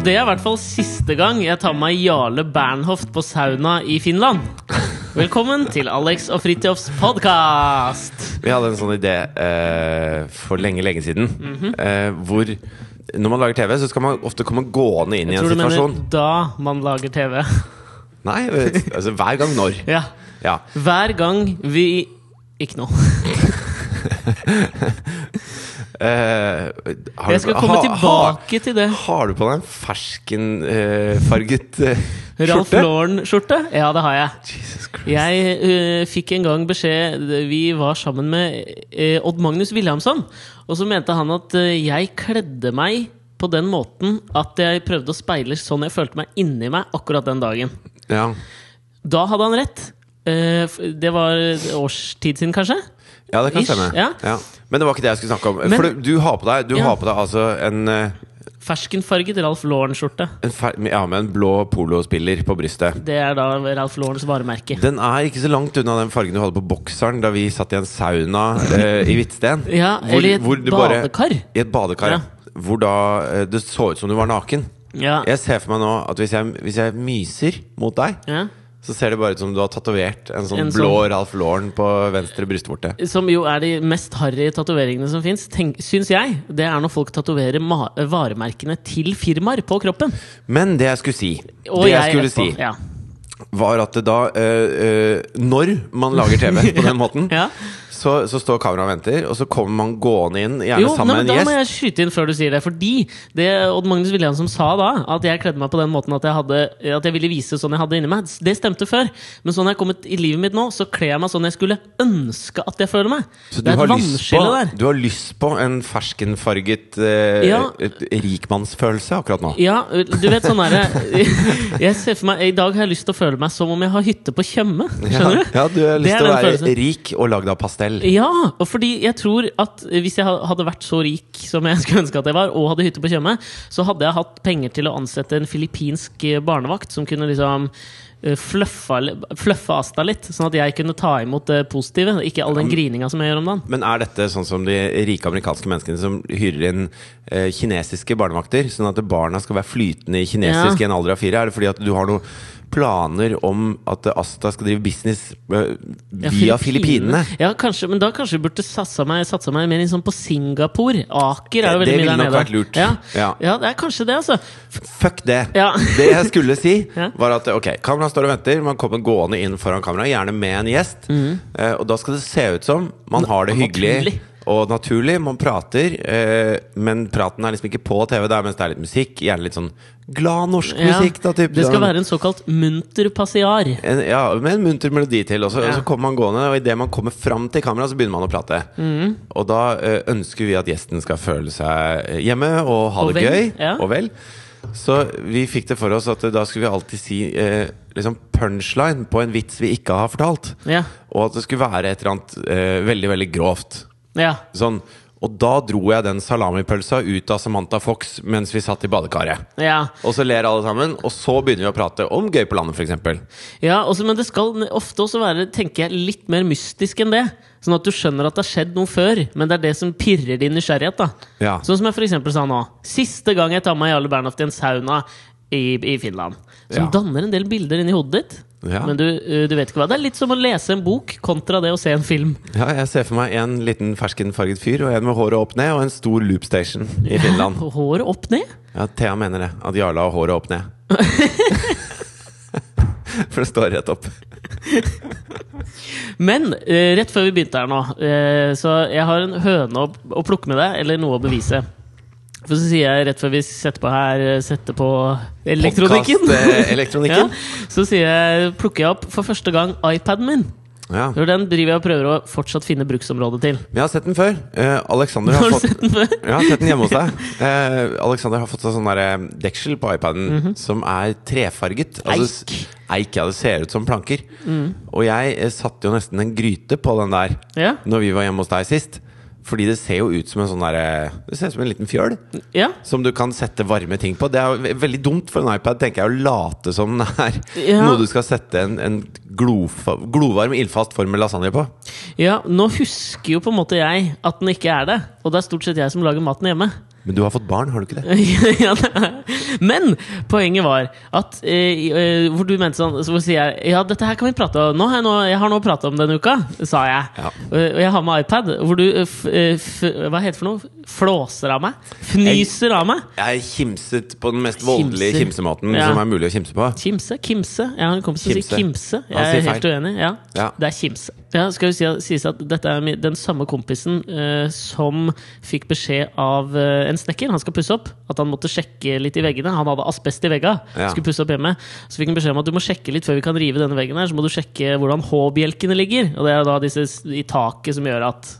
Og det er i hvert fall siste gang jeg tar med meg Jarle Bernhoft på sauna i Finland. Velkommen til Alex og Fridtjofs podkast! Vi hadde en sånn idé eh, for lenge, lenge siden. Mhm. eh, hvor når man lager TV, så skal man ofte komme gående inn i en situasjon. Jeg tror du mener da man lager TV. Nei, altså hver gang når. Ja. Ja. Hver gang vi Ikke noe. Eh, har Jeg skal komme ha- tilbake til det. Har, du på deg en ferskenfarget uh, skjorte? skjorte? Lauren-skjorte? Ja, det har jeg. Jesus. Jeg uh, fikk en gang beskjed Vi var sammen med uh, Odd Magnus Williamson. Og så mente han at jeg kledde meg på den måten at jeg prøvde å speile sånn jeg følte meg inni meg akkurat den dagen. Ja. Da hadde han rett. Eh, Det var årstid års siden, kanskje? ja, det kan Ish, stemme. ja. Men det var ikke det jeg skulle snakke om. Men- For du, har på deg, du Ja. har på deg altså en, eh, Ferskenfarget Ralph Lauren-skjorte. ja, med en blå polospiller på brystet. Det er da Ralph Laurens varemerke. Den er ikke så langt unna den fargen du hadde på bokseren da vi satt i en sauna eh, i Hvitsten. Ja, Hvor- eller et hvor bare- badekar. I et badekar. Ja. Hvor da eh, det så ut som du var naken. Ja. Jeg ser for meg nå at hvis jeg, hvis jeg myser mot deg, ja. Så ser det bare ut som du har tatovert en sånn En blå sånn- Ralph Lauren på venstre brystvorte. Som jo er de mest harry tatoveringene som fins, syns jeg. Det er når folk tatoverer varemerkene til firmaer på kroppen. Men det jeg skulle si, Og det jeg skulle etterpå, si Ja. var at det da øh, øh, Når man lager TV på den måten, Ja. Så, så står kameraet og venter, og så kommer man gående inn, gjerne Jo, sammen nei, men med da må jeg skyte inn før du sier det. Fordi det Odd Magnus Williamson sa da, at jeg kledde meg på den måten at jeg, hadde, at jeg ville vise sånn jeg hadde inni meg, det stemte før. Men sånn jeg er kommet i livet mitt nå, så kler jeg meg sånn jeg skulle ønske at jeg føler meg. Så det er har, et vannskille der. du har lyst på en ferskenfarget eh, Ja. rikmannsfølelse akkurat nå? Ja, du vet sånn derre Jeg ser for meg I dag har jeg lyst til å føle meg som om jeg har hytte på Tjøme. Skjønner du? Ja, du har lyst til å være følelsen. rik og lagd av pastell. Ja, og fordi jeg tror at hvis jeg hadde vært så rik som jeg skulle ønske at jeg var, og hadde hytte på Tjøme, så hadde jeg hatt penger til å ansette en filippinsk eh, barnevakt som kunne liksom eh, fluffa, fluffa Asta litt, sånn at jeg kunne ta imot det positive, ikke all den grininga som jeg gjør om dagen. Men er dette sånn som de rike amerikanske menneskene som hyrer inn eh, kinesiske barnevakter, sånn at barna skal være flytende i kinesisk Ja. i en alder av fire? Er det fordi at du har noen planer om at Asta skal drive business eh, Ja, via Filippinene? Ja, kanskje, men da kanskje vi burde satsa meg, satsa meg mer sånn på Singapore. Aker er jo veldig mye ville der nok nede. vært lurt. Ja. Ja. ja, det er kanskje det, altså. Fuck det! Ja. Det jeg skulle si, var at ok, kameraet står og venter. Man kommer gående inn foran kameraet, gjerne med en gjest. mm. og da skal det se ut som man har det hyggelig. Og naturlig. Man prater, eh, men praten er liksom ikke på TV der, mens det er litt musikk. Gjerne litt sånn glad norsk Ja, musikk. Da, typ, det skal sånn. være en såkalt munter passiar. en, ja, med en munter melodi til. Og så, Ja. og så kommer man gående, og idet man kommer fram til kamera, så begynner man å prate. Mm. Og da eh, ønsker vi at gjesten skal føle seg hjemme og ha Og det vel, gøy. ja. Og vel. Så vi fikk det for oss at eh, da skulle vi alltid si eh, liksom punchline på en vits vi ikke har fortalt. Ja. Og at det skulle være et eller annet eh, veldig, veldig grovt. Ja. Sånn. Og da dro jeg den salamipølsa ut av Samantha Fox mens vi satt i badekaret. ja. Og så ler alle sammen, og så begynner vi å prate om Gøy på landet, f.eks. Ja, også, men det skal ofte også være tenker jeg, litt mer mystisk enn det. Sånn at du skjønner at det har skjedd noe før, men det er det som pirrer din nysgjerrighet. da Ja. Sånn som jeg eksempel sa nå. Siste gang jeg tar meg Jarle Bernhoft i en sauna i, i Finland. Som Ja. danner en del bilder inni hodet ditt. Ja. Men du, uh, du vet ikke hva. Det er litt som å lese en bok kontra det å se en film. Ja, jeg ser for meg en liten ferskenfarget fyr og en med håret opp ned og en stor loopstation i Finland. Ja, Håret opp ned. Ja, Thea mener det. At Jarle har håret opp ned. For det står rett opp. Men eh, rett før vi begynte her nå, eh, så jeg har en høne å plukke med deg, eller noe å bevise. For så sier jeg rett før vi setter på her eh, Setter på elektronikken. Podcast, eh, elektronikken. ja, så sier jeg, plukker jeg opp for første gang iPaden min. Ja. For den driver jeg og prøver å fortsatt finne bruksområdet til. Men jeg har sett den før. Eh, Alexander har Har fått sett den før? Jeg har sett den hjemme hos deg. Eh, Alexander har fått seg sånn eh, deksel på iPaden som er trefarget. Altså. Eik. Eik, ja. Det ser ut som planker. Og jeg satte jo nesten en gryte på den der Ja. Når vi var hjemme hos deg sist. Fordi det ser jo ut som en sånn der, Det ser ut som en liten fjøl. ja. Som du kan sette varme ting på. Det er jo veldig dumt for en iPad tenker jeg å late som den er Ja. noe du skal sette en, en glovarm, ildfast form med lasagne på. ja, nå husker jo på en måte jeg at den ikke er det. Og det er stort sett jeg som lager maten hjemme. Men du har fått barn, har du ikke det? ja, Men poenget var at eh, eh, Hvor du mente sånn Så sier jeg Ja, dette her kan vi prate om. Nå har jeg, nå, jeg har nå prata om denne uka, sa jeg. Ja. Eh, Og jeg har med iPad. Hvor du eh, Hva heter det for noe? Flåser av meg? Fnyser av meg? Jeg kimset på den mest voldelige kimsemåten Ja. som er mulig å kimse på. Kimse? Kimse? Jeg har en kompis som sier Kimse. kimse. Jeg er helt feil. uenig. Ja, Ja. Det er kimse. Ja, skal jo si, sies at Dette er den samme kompisen eh, som fikk beskjed av eh, en snekker. Han skal pusse opp. At han måtte sjekke litt i veggene. Han hadde asbest i veggene. Ja. Skulle pusse opp hjemme. Så fikk han beskjed om at du må sjekke litt før vi kan rive denne veggen. her Så må du sjekke hvordan H-bjelkene ligger. Og det er da disse i taket som gjør at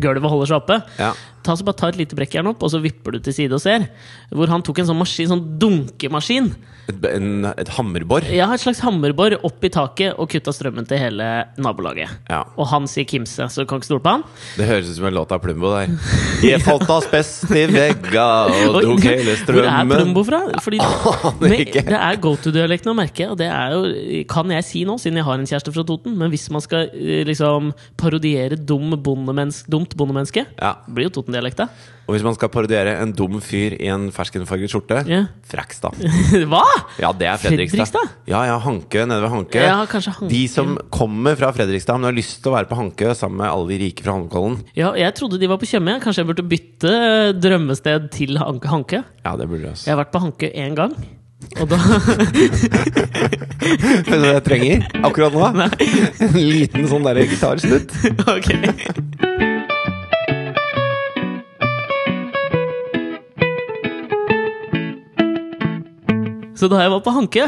gulvet holder seg oppe. Ja. Ta, så bare ta et lite brekkjern opp, og så vipper du til side og ser. Hvor han tok en sånn maskin, sånn dunkemaskin. Et, en, et hammerbor. Ja, et slags hammerbor opp i taket og kutta strømmen til hele nabolaget. Ja. Og han sier Kimse, så du kan ikke stole på han. Det høres ut som en låt av Plumbo der. Jeg falt av asbest i vegga og tok hele Hvor er. Plumbo fra? Fordi med, det er go to-dialekten å merke, og det er jo, kan jeg si nå, siden jeg har en kjæreste fra Toten. Men hvis man skal eh, liksom parodiere dum bondemenneske, dumt bondemenneske, Ja. blir jo Toten-dialekta. Og hvis man skal parodiere en dum fyr i en ferskenfarget skjorte Ja. Frekstad. Hva?! Ja, det er Fredrikstad. Fredrikstad? Ja, ja, Hankø nede ved Hankø. Ja, kanskje Hankø. De som kommer fra Fredrikstad, men har lyst til å være på Hankø sammen med alle de rike fra Holmenkollen. Ja, jeg trodde de var på Tjøme. Kanskje jeg burde bytte eh, drømmested til Hanke? Ja, det burde de også. Jeg har vært på Hankø én gang. Og da Vet du hva jeg trenger akkurat nå? Nei. En liten sånn der gitarsnutt. Ok. Så da jeg var på Hanke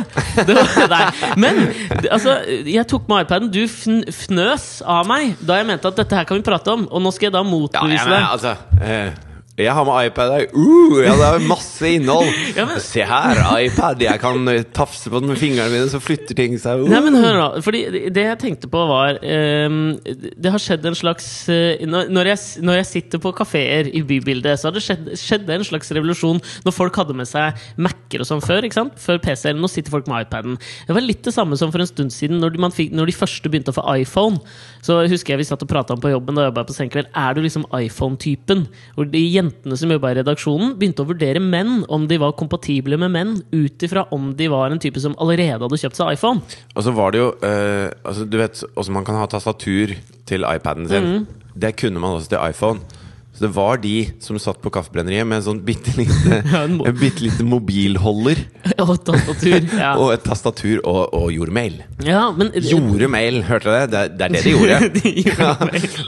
det var, Nei, men altså, jeg tok med iPaden. Du fn fnøs av meg da jeg mente at dette her kan vi prate om. Og nå skal jeg da motbevise ja, deg. altså eh, jeg har med iPad her. Uh, ja, det er masse innhold. Ja, men- Se her, iPad. Jeg kan eh, tafse på den med fingrene mine, så flytter ting seg. Uh. Nei, men hør nå, fordi Det jeg tenkte på, var um, Det har skjedd en slags uh, når, jeg, når jeg sitter på kafeer i bybildet, så har det skjedd, skjedd en slags revolusjon når folk hadde med seg Mac-er og sånn før. ikke sant? Før PC-en. Nå sitter folk med iPaden. Det var litt det samme som for en stund siden, når de, man fikk, når de første begynte å få iPhone. Så husker jeg vi satt og prata om på jobben da jeg på Senkveld. Er du liksom iPhone-typen? Hvor de jentene som jobba i redaksjonen, begynte å vurdere menn, om de var kompatible med menn, ut ifra om de var en type som allerede hadde kjøpt seg iPhone. Og så var det jo eh, altså, Du vet også man kan ha tastatur til iPaden sin. Mm. Det kunne man også til iPhone. Så det var de som satt på Kaffebrenneriet med en sånn bitte lite, en bitte lite mobilholder Og tastatur. Ja. og et tastatur og, og gjorde mail. ja, men Gjorde mail, hørte dere det? Det er det de gjorde. De gjorde Ja.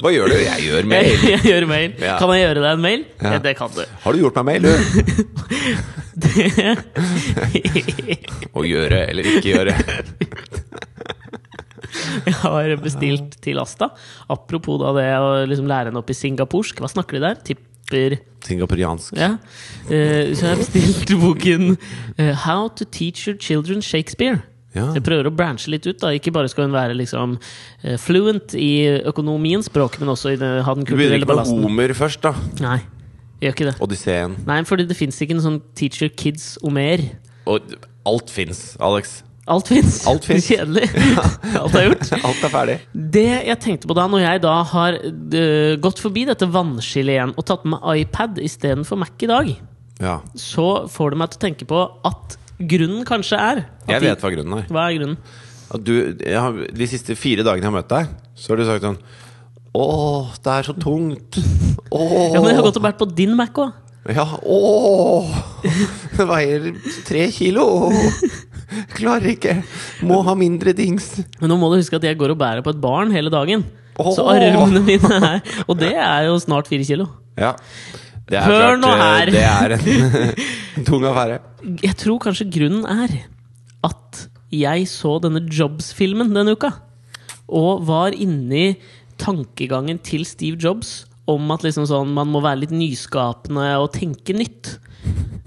Hva gjør du? Jeg gjør Jeg, mail. jeg gjør mail. Kan jeg gjøre deg en mail? Det kan du. Har du gjort meg mail, du? Å gjøre eller ikke gjøre. Jeg har bestilt til Asta. Apropos da det å liksom lære henne opp i singaporsk. Hva snakker de der? Tipper Singaporiansk. Ja. Eh, så jeg har bestilt boken eh, How to teach your children Shakespeare. Ja. Jeg prøver å branche litt ut. da Ikke bare skal hun være liksom eh, fluent i økonomien, språk, men også i det, ha den Du begynner ikke med ballasten. Homer først, da. Nei, jeg gjør ikke det. Odysseen. Nei, fordi det fins ikke en sånn Teacher Kids Omer. Og alt fins, Alex. Alt fins! Alt. Kjedelig. Alt er gjort. Alt er ferdig. Det jeg tenkte på da, når jeg da har uh, gått forbi dette vannskillet igjen og tatt med iPad istedenfor Mac i dag, Ja. så får det meg til å tenke på at grunnen kanskje er at Jeg vet hva grunnen er. Hva er grunnen? At du, har, de siste fire dagene jeg har møtt deg, så har du sagt sånn Åh, det er så tungt. Åh. Ja, men Jeg har gått og vært på din Mac òg. Ja, åh Det veier tre kilo Klarer ikke Må ha mindre dings Men nå må du huske at jeg går og bærer på et barn hele dagen. Så Åh. armene mine er Og det er jo snart fire kilo. Ja det er Hør klart, nå eh, her. Det er en tung affære Jeg tror kanskje grunnen er at jeg så denne Jobs-filmen denne uka. Og var inni tankegangen til Steve Jobs om at liksom sånn, man må være litt nyskapende og tenke nytt.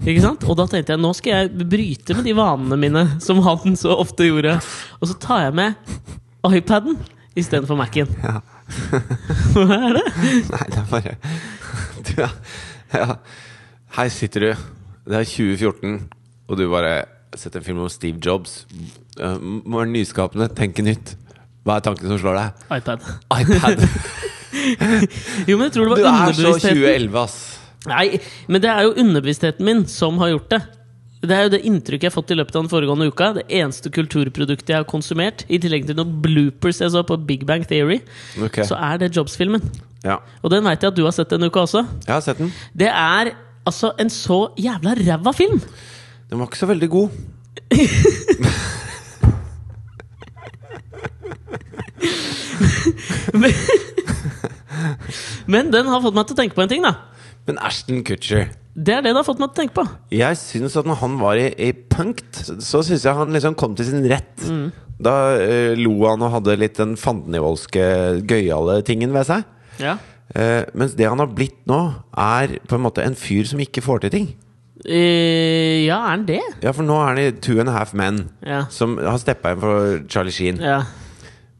Ikke sant? Og da tenkte jeg nå skal jeg bryte med de vanene mine, som han så ofte gjorde. Og så tar jeg med iPaden istedenfor Mac-en. Ja. Hva er det? Nei, det er bare du, ja. ja. Her sitter du Det er 2014 Og du bare setter en film om Steve Jobs Må være nyskapende, tenke nytt Hva er tanken som slår deg? iPad. iPad Jo, men jeg tror det Du er så 2011, ass Nei, men det er jo underbevisstheten min som har gjort det. Det er jo det inntrykket jeg har fått i løpet av den foregående uka. Det eneste kulturproduktet jeg har konsumert, i tillegg til noen bloopers jeg så på Big Bang Theory, okay. så er det Jobs-filmen. Ja. Og den veit jeg at du har sett denne uka også. Jeg har sett den. Det er altså en så jævla ræva film! Den var ikke så veldig god. Men, men den har fått meg til å tenke på en ting, da. Men Ashton Kutcher Det er det det har fått meg til å tenke på. Jeg syns at når han var i, i punkt, så syns jeg han liksom kom til sin rett. Da uh, lo han og hadde litt den fandenivoldske, gøyale tingen ved seg. Ja. Uh, mens det han har blitt nå, er på en måte en fyr som ikke får til ting. Uh, ja, er han det? Ja, for nå er han i Two and a Half Men, Ja. som har steppa inn for Charlie Sheen. ja.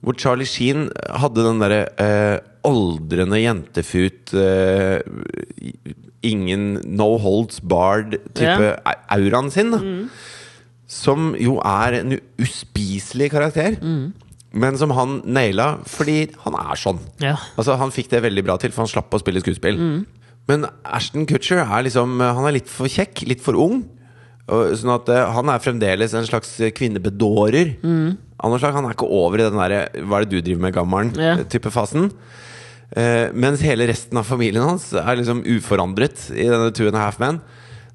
Hvor Charlie Sheen hadde den derre eh, aldrende jentefut eh, Ingen no holds barred-type Ja. auraen sin. Da. Som jo er en uspiselig karakter. Men som han naila fordi han er sånn. ja. Altså Han fikk det veldig bra til, for han slapp å spille skuespill. Men Ashton Kutcher er liksom Han er litt for kjekk, litt for ung. Sånn at eh, Han er fremdeles en slags kvinnebedårer. Mm. slag, Han er ikke over i den derre 'hva er det du driver med, gammelen?' Ja. type fasen. Uh, mens hele resten av familien hans er liksom uforandret i denne Two and a Half Men.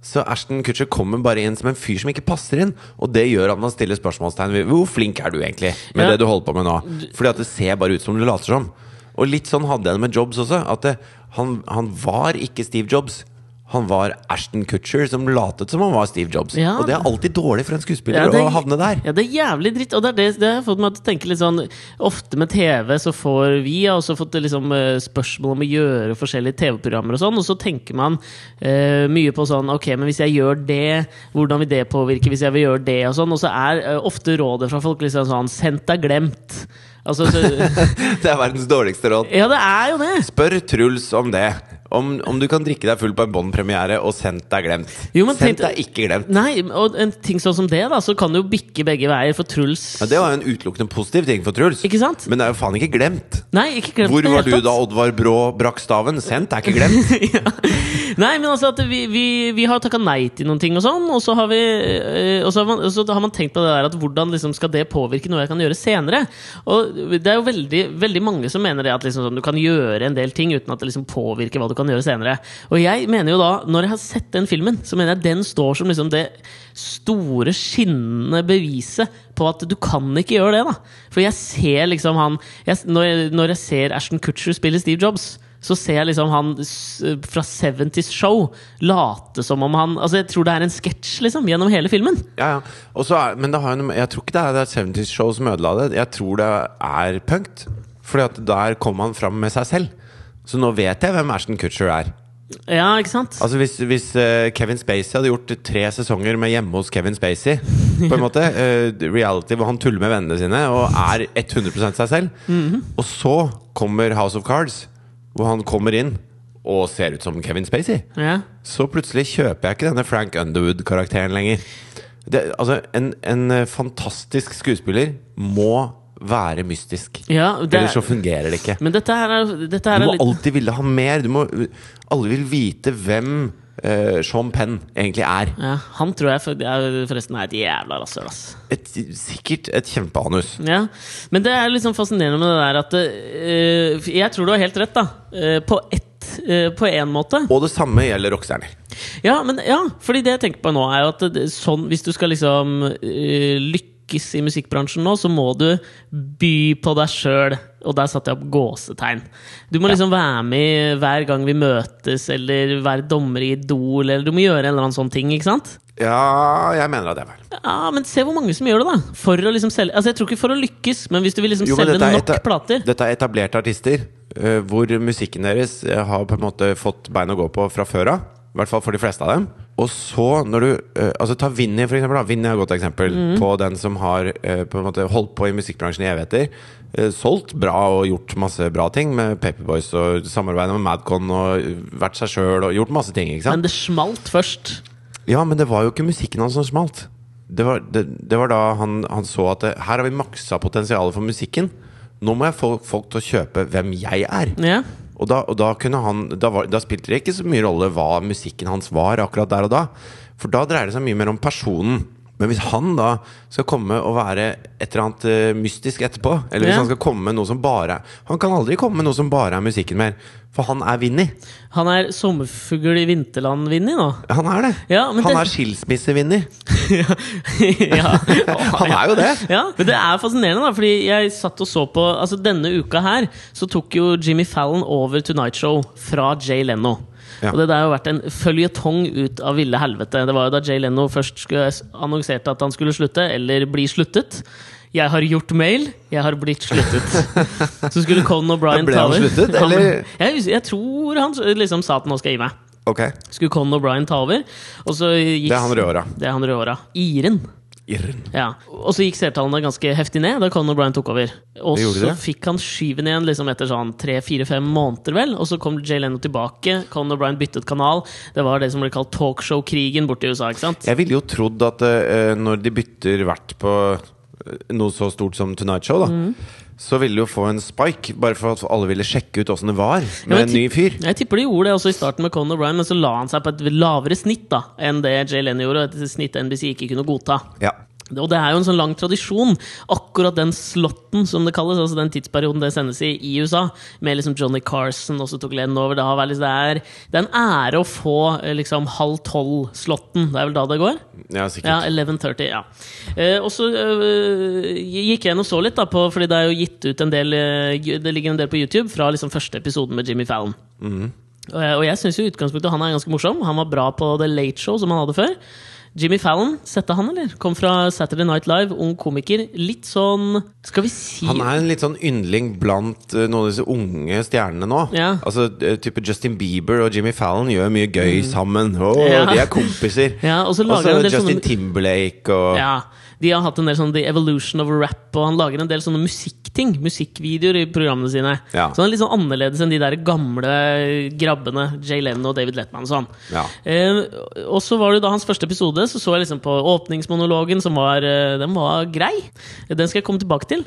Så Ashton Kutcher kommer bare inn som en fyr som ikke passer inn. Og det gjør at man stiller spørsmålstegn ved hvor flink er du egentlig med Ja. det du holder på med nå. Fordi at det ser bare ut som du later som. Og litt sånn hadde jeg det med Jobs også. At det, han, han var ikke Steve Jobs. Han var Ashton Kutcher som latet som han var Steve Jobs. Ja. Og det er alltid dårlig for en skuespiller Ja, er, å havne der. Ja, det er jævlig dritt. Og det, det, det har fått meg til å tenke litt sånn Ofte med TV så får vi har også fått liksom, eh, spørsmål om å gjøre forskjellige TV-programmer og sånn, og så tenker man uh, mye på sånn Ok, men hvis jeg gjør det, hvordan vil det påvirke hvis jeg vil gjøre det, og sånn. Og så er uh, ofte rådet fra folk liksom sånn Sendt er glemt. Altså, så, Det er verdens dårligste råd. ja, det er jo det! Spør Truls om det. Om, om du kan drikke deg full på en Bond-premiere, og sendt er glemt. Jo, men sendt deg er ikke glemt. Nei, og en ting sånn som det, da, så kan det jo bikke begge veier for Truls. Ja, det var jo en utelukkende positiv ting for Truls. Ikke sant? Men det er jo faen ikke glemt. Nei, ikke glemt Hvor var du da Oddvar Brå brakk staven? Sendt er ikke glemt. Nei, men altså at vi, vi, vi har takka nei til noen ting og sånn, og så har vi eh, Og så har man, så har man tenkt på det der at hvordan liksom skal det påvirke noe jeg kan gjøre senere? Og det er jo veldig, veldig mange som mener det at liksom sånn, du kan gjøre en del ting uten at det liksom påvirker hva du kan gjøre senere. Og jeg mener jo da, når jeg har sett den filmen, så mener jeg den står som liksom det store, skinnende beviset på at du kan ikke gjøre det, da. For jeg ser liksom han jeg, når, jeg, når jeg ser Ashton Kutcher spille Steve Jobs så ser jeg liksom han fra 70's Show late som om han Altså, jeg tror det er en sketsj, liksom, gjennom hele filmen. Ja, ja. Er, men noe jeg tror ikke det er det 70's Show som ødela det. Jeg tror det er punkt. Fordi at der kom han fram med seg selv. Så nå vet jeg hvem Ashton Kutcher er. Ja, ikke sant? Altså Hvis, hvis uh, Kevin Spacey hadde gjort tre sesonger med hjemme hos Kevin Spacey, på en måte uh, reality hvor han tuller med vennene sine og er 100% seg selv, og så kommer House of Cards, hvor han kommer inn og ser ut som Kevin Spacey, Ja. så plutselig kjøper jeg ikke denne Frank Underwood-karakteren lenger. Det, altså, en, en eh, fantastisk skuespiller må være mystisk. ja det Ellers så er, fungerer det ikke. men dette her er, dette her Du er må litt alltid ville ha mer. Du må, alle vil vite hvem uh, Sean Penn egentlig er. ja, Han tror jeg for, er, forresten er et jævla rasshøl, sikkert et kjempeanus. Ja, men det er liksom fascinerende med det der at uh, Jeg tror du har helt rett, da. Uh, på ett På én måte. Og det samme gjelder rockestjerner. Ja, men ja, fordi det jeg tenker på nå, er jo at sånn, hvis du skal liksom eh, lykkes i musikkbransjen nå, så må du by på deg sjøl. Og der satte jeg opp gåsetegn. Du må liksom være med hver gang vi møtes, eller være dommer i Idol, eller du må gjøre en eller annen sånn ting. ikke sant? Ja, jeg mener at det er feil. Ja, Men se hvor mange som gjør det, da! For å liksom selge Altså Jeg tror ikke for å lykkes, men hvis du vil liksom Jo, selge nok etab plater. Dette er etablerte artister eh, hvor musikken deres eh, har på en måte fått bein å gå på fra før av. I hvert fall for de fleste av dem. Og så, når du uh, Altså Ta Vinni, for eksempel. Da. Vinni er et godt eksempel mm. på den som har uh, på en måte holdt på i musikkbransjen i evigheter. Uh, solgt bra og gjort masse bra ting med Paperboys og samarbeidet med Madcon og vært seg sjøl og gjort masse ting. Men det smalt først. Ja, men det var jo ikke musikken hans som smalt. Det var, det, det var da han, han så at det, her har vi maksa potensialet for musikken. Nå må jeg få folk til å kjøpe hvem jeg er. Ja. Og da, og da han da, var, da spilte det ikke så mye rolle hva musikken hans var akkurat der og da. For da dreier det seg mye mer om personen. Men hvis han da skal komme og være et eller annet eh, mystisk etterpå Eller hvis Ja. han skal komme med noe som bare Han kan aldri komme med noe som bare er musikken mer. For han er Vinni. Han er sommerfugl i vinterland-Vinni nå. Han er det. Ja, men han det- er skilsmisse-Vinni. ja. Han er jo det. Ja, men det er fascinerende, da, fordi jeg satt og så på Altså Denne uka her så tok jo Jimmy Fallon over Tonight Show fra Jay Leno. Og det der har vært en føljetong ut av ville helvete. Det var jo da Jay Leno først skulle annonserte at han skulle slutte, eller bli sluttet. Jeg har gjort mail, jeg har blitt sluttet. Så skulle Conan O'Brien Brian ta over. sluttet, Han- eller? Jeg, jeg tror han liksom sa at nå skal jeg gi meg. Okay. Skulle Conan O'Brien ta over. Og så gikk, Det han rødhåra. Det er han rødhåra. Iren. Irren. Ja. Og så gikk seertallene ganske heftig ned da Conor Bryan tok over. Og så fikk han skyven igjen liksom etter sånn tre-fire-fem måneder, vel. Og så kom Jay Leno tilbake. Conor Bryan byttet kanal. Det var det som ble kalt talkshow-krigen borte i USA. ikke sant? Jeg ville jo trodd at uh, når de bytter vert på noe så stort som Tonight Show, da, Mm. så ville du jo få en spike, bare for at alle ville sjekke ut åssen det var med ja, en ny fyr. Jeg tipper de gjorde det også i starten med Conor Bryan, men så la han seg på et lavere snitt da enn det Jay Leno gjorde. Et snitt NBC ikke kunne godta. Ja. Og det er jo en sånn lang tradisjon, akkurat den slotten som det kalles, altså den tidsperioden det sendes i i USA, med liksom Johnny Carson, også tok leden over. Det, har vært, liksom- det, er, det er en ære å få eh, liksom halv tolv-slotten. Det er vel da det går? ja, Ja, sikkert. 11.30. ja eh, Og så eh, gikk jeg inn og så litt, da på, fordi det er jo gitt ut en del eh, Det ligger en del på YouTube fra liksom første episoden med Jimmy Fallon. Og jeg, og jeg syns jo utgangspunktet han er ganske morsom. Han var bra på The Late Show, som han hadde før. Jimmy Fallon, sette han, eller? Kom fra Saturday Night Live, ung komiker. Litt sånn Skal vi si Han er en litt sånn yndling blant eh, noen av disse unge stjernene nå. Ja. Altså eh, type Justin Bieber og Jimmy Fallon gjør mye gøy sammen. Åh, Mm. Ja. De er kompiser. Ja, og så Justin sånne Timberlake og Ja, de har hatt en del sånn The Evolution of Rap, og han lager en del sånne musikkting. Musikkvideoer i programmene sine. Ja. Så han er litt sånn annerledes enn de der gamle grabbene Jay Leno og David Letman og sånn. Ja. Eh, og så var det da hans første episode, så så jeg liksom på åpningsmonologen, som var, eh, den var grei. Den skal jeg komme tilbake til.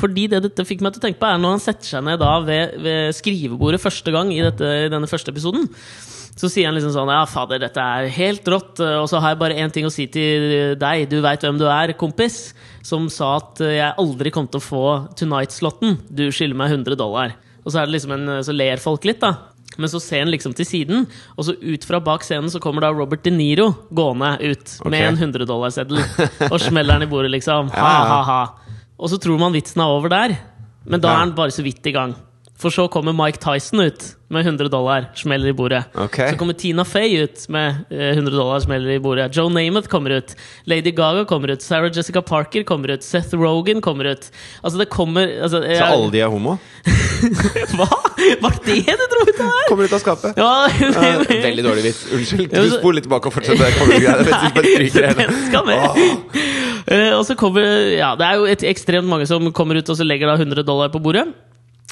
Fordi det dette fikk meg til å tenke på, er når han setter seg ned da ved, ved skrivebordet første gang i, dette, i denne første episoden. Så sier han liksom sånn Ja, fader, dette er helt rått. Og så har jeg bare én ting å si til deg. Du veit hvem du er, kompis. Som sa at jeg aldri kom til å få Tonight-slotten. Du skylder meg 100 dollar. Og så er det liksom en Så ler folk litt, da. Men så ser han liksom til siden, og så ut fra bak scenen så kommer da Robert De Niro gående ut Ok. med en 100-dollarseddel og smeller den i bordet, liksom. Ha, ha, ha. Og så tror man vitsen er over der, men da er han bare så vidt i gang. For så kommer Mike Tyson ut med 100 dollar, smeller i bordet. Okay. Så kommer Tina Fey ut med eh, 100 dollar, smeller i bordet. Joe Namath kommer ut. Lady Gaga kommer ut. Sarah Jessica Parker kommer ut. Seth Rogan kommer ut. Altså, det kommer altså, Så alle de er homo? Hva? Var det det du dro ut av her? Kommer ut av skapet. Ja, Ja, veldig dårlig vits. Unnskyld. Du men- spol litt tilbake og fortsett. Det kommer du greit. Jeg bare stryker det hele. Den skal med. Eh, og så kommer Ja, det er jo et ekstremt mange som kommer ut og så legger da 100 dollar på bordet.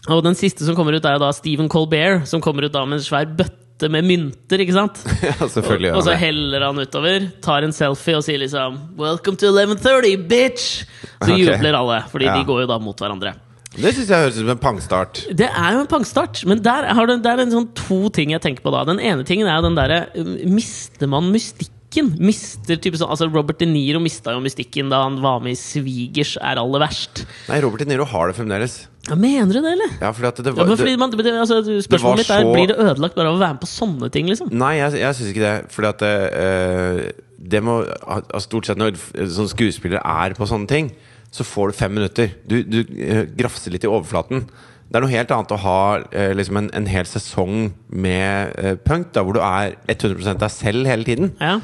Og den siste som kommer ut, er jo da Stephen Colbert, som kommer ut da med en svær bøtte med mynter. ikke sant? Ja, selvfølgelig Og så han det. heller han utover, tar en selfie og sier liksom 'Welcome to 1130, bitch!' Så okay. jubler alle, fordi Ja. de går jo da mot hverandre. Det syns jeg høres ut som en pangstart. Det er jo en pangstart, men der har det, det er en sånn to ting jeg tenker på da. Den ene tingen er jo den derre uh, Mister man mystikken? Mister type sånn Altså Robert De Niro mista jo mystikken da han var med i Svigers er aller verst. Nei, Robert De Niro har det fremdeles. Ja, mener du det, eller? Ja, fordi det var ja, fordi man, det, altså, spørsmålet mitt er så- Blir det ødelagt bare av å være med på sånne ting, liksom? Nei, jeg, jeg syns ikke det. Fordi at det, eh, det må altså, Stort sett når sånn skuespillere er på sånne ting, så får du fem minutter. Du, du uh, grafser litt i overflaten. Det er noe helt annet å ha uh, liksom en, en hel sesong med eh, punk, da, hvor du er 100% deg selv hele tiden. Ja.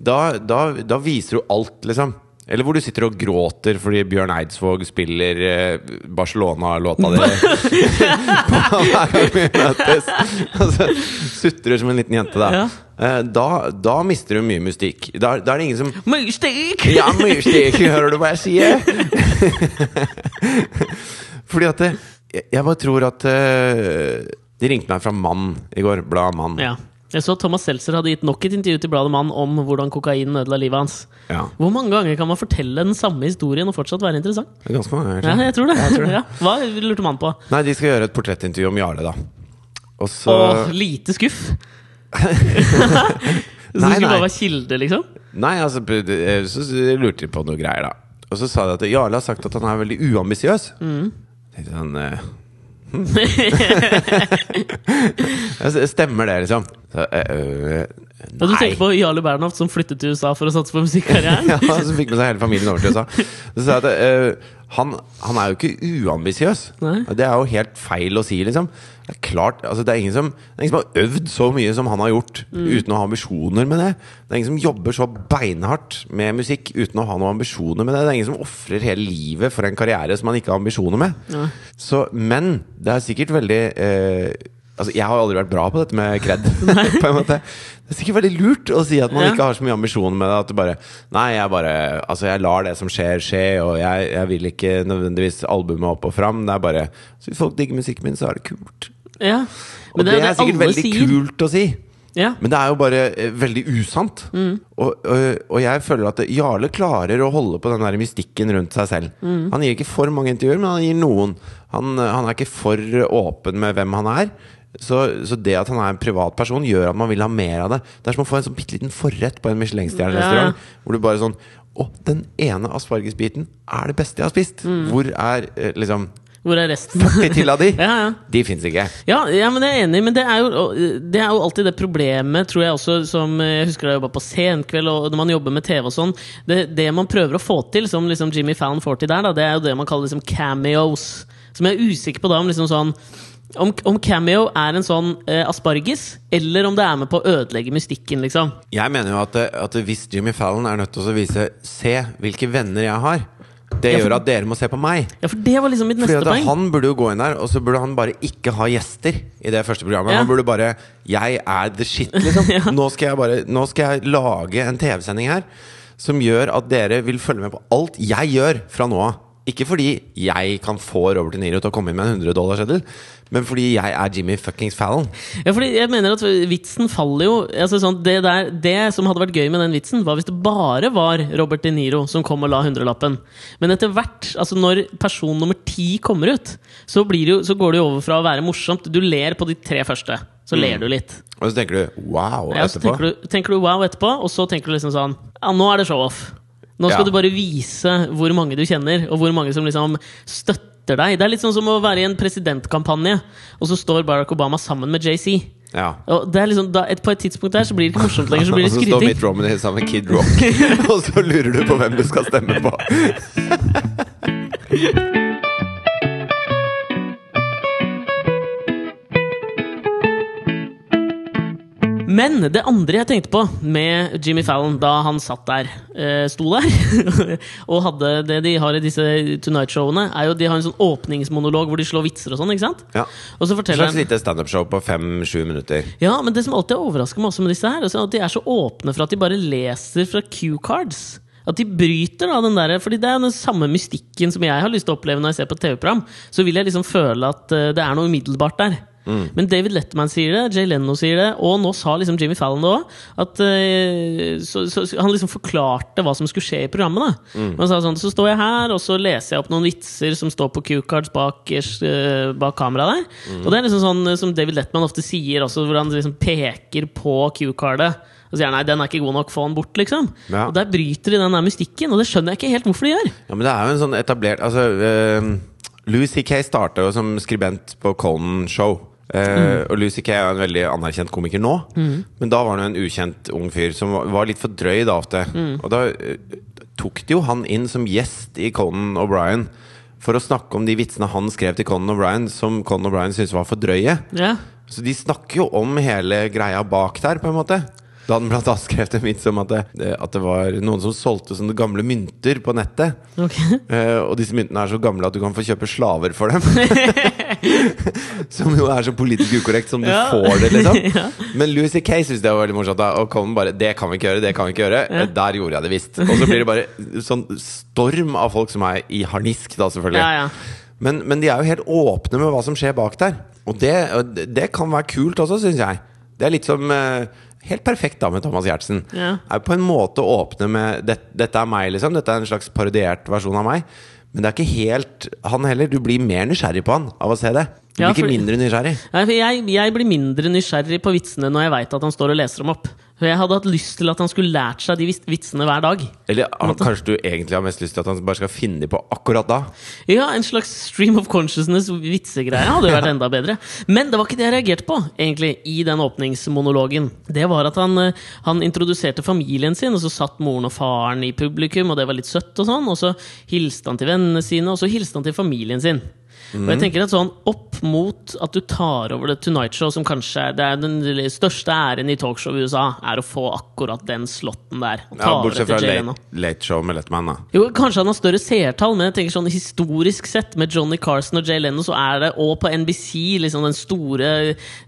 Da, da, da viser du alt, liksom. Eller hvor du sitter og gråter fordi Bjørn Eidsvåg spiller eh, Barcelona-låta di hver gang vi møtes. Og så sutrer som en liten jente, da. Ja. Eh, da, da mister du mye mystikk. Da, da er det ingen som Mystikk! Ja, mystikk! Hører du hva jeg sier? Fordi at det, jeg, jeg bare tror at eh, De ringte meg fra Mann i går. Bladet Mann. Ja. Jeg så Thomas Seltzer hadde gitt nok et intervju til bladet Mann om hvordan kokain ødela livet hans. Ja. Hvor mange ganger kan man fortelle den samme historien og fortsatt være interessant? Det er ganske mange ganger Ja, siden. jeg tror det. Ja. Hva lurte man på? Nei, de skal gjøre et portrettintervju om Jarle, da. Og så Åh, lite skuff! Så det skulle bare være kilde, liksom? Nei, altså Så lurte de på noe greier, da. Og så sa de at Jarle har sagt at han er veldig uambisiøs. Mm. Tenkte han eh, Stemmer det, liksom? Så, øh, nei. Ja, du tenker på Jarle Bernhoft som flyttet til USA for å satse på musikkarrieren? ja, som fikk med seg hele familien over til USA. Så sa jeg at eh, han, han er jo ikke uambisiøs. Det er jo helt feil å si, liksom. Det er klart, altså det, er ingen som, det er ingen som har øvd så mye som han har gjort, Mm. uten å ha ambisjoner med det. Det er ingen som jobber så beinhardt med musikk uten å ha noen ambisjoner med det. Det er ingen som ofrer hele livet for en karriere som han ikke har ambisjoner med. Ja. Så, men det er sikkert veldig eh, Altså, jeg har aldri vært bra på dette med kred. på en måte Det er sikkert veldig lurt å si at man Ja. ikke har så mye ambisjoner med det. At du bare Nei, jeg bare Altså, jeg lar det som skjer, skje, og jeg, jeg vil ikke nødvendigvis albumet opp og fram. Det er bare Så hvis folk digger musikken min, så er det kult. Ja. Og det, det, er sikkert veldig sier. kult å si. Ja. Men det er jo bare eh, veldig usant. Mm. Og, og, og jeg føler at Jarle klarer å holde på den der mystikken rundt seg selv. Mm. Han gir ikke for mange intervjuer, men han gir noen. Han, han er ikke for åpen med hvem han er. Så, så det at han er en privatperson, gjør at man vil ha mer av det. Det er som å få en sånn bitte liten forrett på en Michelin-stjerne-restaurant. Ja. Hvor du bare sånn Å, den ene aspargesbiten er det beste jeg har spist! Mm. Hvor er eh, liksom Hvor er resten? 40 til av de? ja, ja. De fins ikke. Ja, ja, men jeg er enig, men det er, jo, det er jo alltid det problemet, tror jeg også, som eh, jeg husker da jeg jobba på Senkveld, og når man jobber med TV og sånn. Det, det man prøver å få til, som liksom Jimmy Fallon får til der, da, det er jo det man kaller liksom cameos. Som jeg er usikker på da om liksom sånn om, om cameo er en sånn eh, asparges, eller om det er med på å ødelegge mystikken, liksom. Jeg mener jo at, at hvis Jimmy Fallon er nødt til å vise Se hvilke venner jeg har, det Ja, for- gjør at dere må se på meg. Ja, for det var liksom mitt Fordi neste poeng. Han burde jo gå inn der, og så burde han bare ikke ha gjester i det første programmet. Ja. Han burde bare 'Jeg er the shit', liksom. Ja. nå, skal jeg bare, nå skal jeg lage en TV-sending her som gjør at dere vil følge med på alt jeg gjør fra nå av. Ikke fordi jeg kan få Robert De Niro til å komme inn med en 100 dollarseddel, men fordi jeg er Jimmy fuckings Fallon. Ja, fordi jeg mener at vitsen faller jo altså sånn, det, der, det som hadde vært gøy med den vitsen, var hvis det bare var Robert De Niro som kom og la hundrelappen. Men etter hvert, altså når person nummer ti kommer ut, så, blir det jo, så går det jo over fra å være morsomt Du ler på de tre første. Så ler du litt. Og så tenker du 'wow' Ja, etterpå. tenker du, tenker du wow etterpå, og så tenker du liksom sånn Ja, nå er det show-off. Nå skal Ja. du bare vise hvor mange du kjenner, og hvor mange som liksom støtter deg. Det er litt sånn som å være i en presidentkampanje, og så står Barack Obama sammen med JC. Ja. Og det er liksom, da, et, på et tidspunkt der så blir det ikke morsomt lenger, så blir det og så står. Mitt Romney sammen med Kid Rock, og så lurer du på hvem du skal stemme på. Men det andre jeg tenkte på med Jimmy Fallon da han satt der, eh, sto der, og hadde det de har i disse Tonight-showene, er jo de har en sånn åpningsmonolog hvor de slår vitser og sånn, ikke sant? Ja. Og så forteller slags lite standup-show på fem-sju minutter. Ja, men det som alltid overrasker meg også med disse her, er at de er så åpne for at de bare leser fra cue-cards. At de bryter da den der, fordi det er den samme mystikken som jeg har lyst til å oppleve når jeg ser på TV-program. Så vil jeg liksom føle at eh, det er noe umiddelbart der. Men David Letterman sier det, Jay Leno sier det, og nå sa liksom Jimmy Fallon det òg. Eh, Han liksom forklarte hva som skulle skje i programmet. da Han sa sånn, Så står jeg her, og så leser jeg opp noen vitser som står på Q-cards bak, eh, bak kameraet der. Og det er liksom sånn eh, som David Letterman ofte sier også, hvor han liksom peker på Q-cardet. Og sier nei, den er ikke god nok, få den bort, liksom. Ja. Og der bryter de den der mystikken, og det skjønner jeg ikke helt hvorfor de gjør. Ja, men det er jo en sånn etablert Altså, uh, Louis C.K. starta jo som skribent på Conan Show. Eh, Og Lucy Kay er en veldig anerkjent komiker nå, men da var han jo en ukjent ung fyr som var, litt for drøy da ofte. Og da eh, tok de jo han inn som gjest i Conan O'Brien for å snakke om de vitsene han skrev til Conan O'Brien, som Conan O'Brien syntes var for drøye. Ja, Så de snakker jo om hele greia bak der, på en måte. Da hadde han blant annet skrevet en vits om at det, at det var noen som solgte sånne gamle mynter på nettet. Okay. Uh, og disse myntene er så gamle at du kan få kjøpe slaver for dem. som jo er så politisk ukorrekt som du Ja. får det, liksom. Ja. Men Louis C.K. syntes det var veldig morsomt. Da, og kom bare 'Det kan vi ikke gjøre, det kan vi ikke gjøre'. Ja. Der gjorde jeg det visst. Og så blir det bare sånn storm av folk som er i harnisk, da, selvfølgelig. Ja, ja. Men, men de er jo helt åpne med hva som skjer bak der. Og det, det- kan være kult også, syns jeg. Det er litt som eh, Helt perfekt da med Thomas Giertsen. Ja. Er på en måte åpne med det, 'Dette er meg', liksom. Dette er en slags parodiert versjon av meg. Men det er ikke helt han heller. Du blir mer nysgjerrig på han av å se det. Du Ja, blir ikke for- mindre nysgjerrig. Jeg, jeg blir mindre nysgjerrig på vitsene når jeg veit at han står og leser dem opp. For Jeg hadde hatt lyst til at han skulle lært seg de vitsene hver dag. Eller han, kanskje du egentlig har mest lyst til at han bare skal finne dem på akkurat da? Ja, En slags stream of consciousness-vitsegreie hadde jo vært enda bedre. Men det var ikke det jeg reagerte på egentlig i den åpningsmonologen. Det var at han, eh, han introduserte familien sin, og så satt moren og faren i publikum, og det var litt søtt, og sånn, og så hilste han til vennene sine, og så hilste han til familien sin. Og jeg tenker at sånn Opp mot at du tar over The Tonight Show, som kanskje er, det er den største æren i talkshow i USA, er å få akkurat den slotten der. Ja, bortsett fra late, late Show med Letman, da. Jo, Kanskje han har større seertall, men jeg tenker sånn historisk sett med Johnny Carson og Jay Leno, så er det Og på NBC liksom den store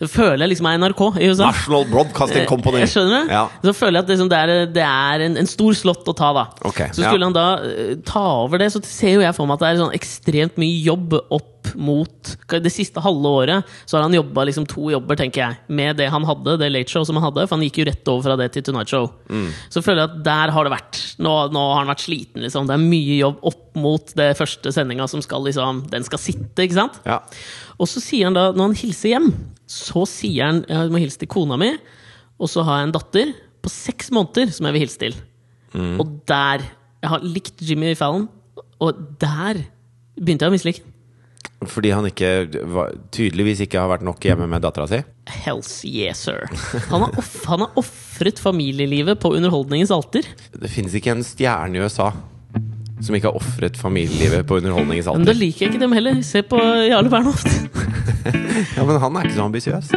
Føler jeg liksom er NRK i USA. National Broadcasting Company! Jeg skjønner det. Ja. Så føler jeg at liksom det er, det er en, en stor slott å ta, da. Okay, så ja. skulle han da eh, ta over det, så ser jo jeg for meg at det er sånn ekstremt mye jobb opp mot Det siste halve året så har han jobba liksom to jobber, tenker jeg, med det han hadde, det Late Show som han hadde, for han gikk jo rett over fra det til Tonight Show. Mm. Så føler jeg at der har det vært. Nå, nå har han vært sliten, liksom. Det er mye jobb opp mot det første sendinga som skal liksom Den skal sitte, ikke sant? Ja. Og så sier han da, når han hilser hjem, så sier han jeg må hilse til kona mi, og så har jeg en datter på seks måneder som jeg vil hilse til. Mm. Og der Jeg har likt Jimmy Fallon, og der begynte jeg å mislike. Fordi han ikke tydeligvis ikke har vært nok hjemme med dattera si? Hells yes, sir. Han har, off, han har ofret familielivet på underholdningens alter. Det finnes ikke en stjerne i USA som ikke har ofret familielivet på underholdningens alter. Men da liker jeg ikke dem heller. Se på Jarle Bernhoft. Ja, Men han er ikke så ambisiøs.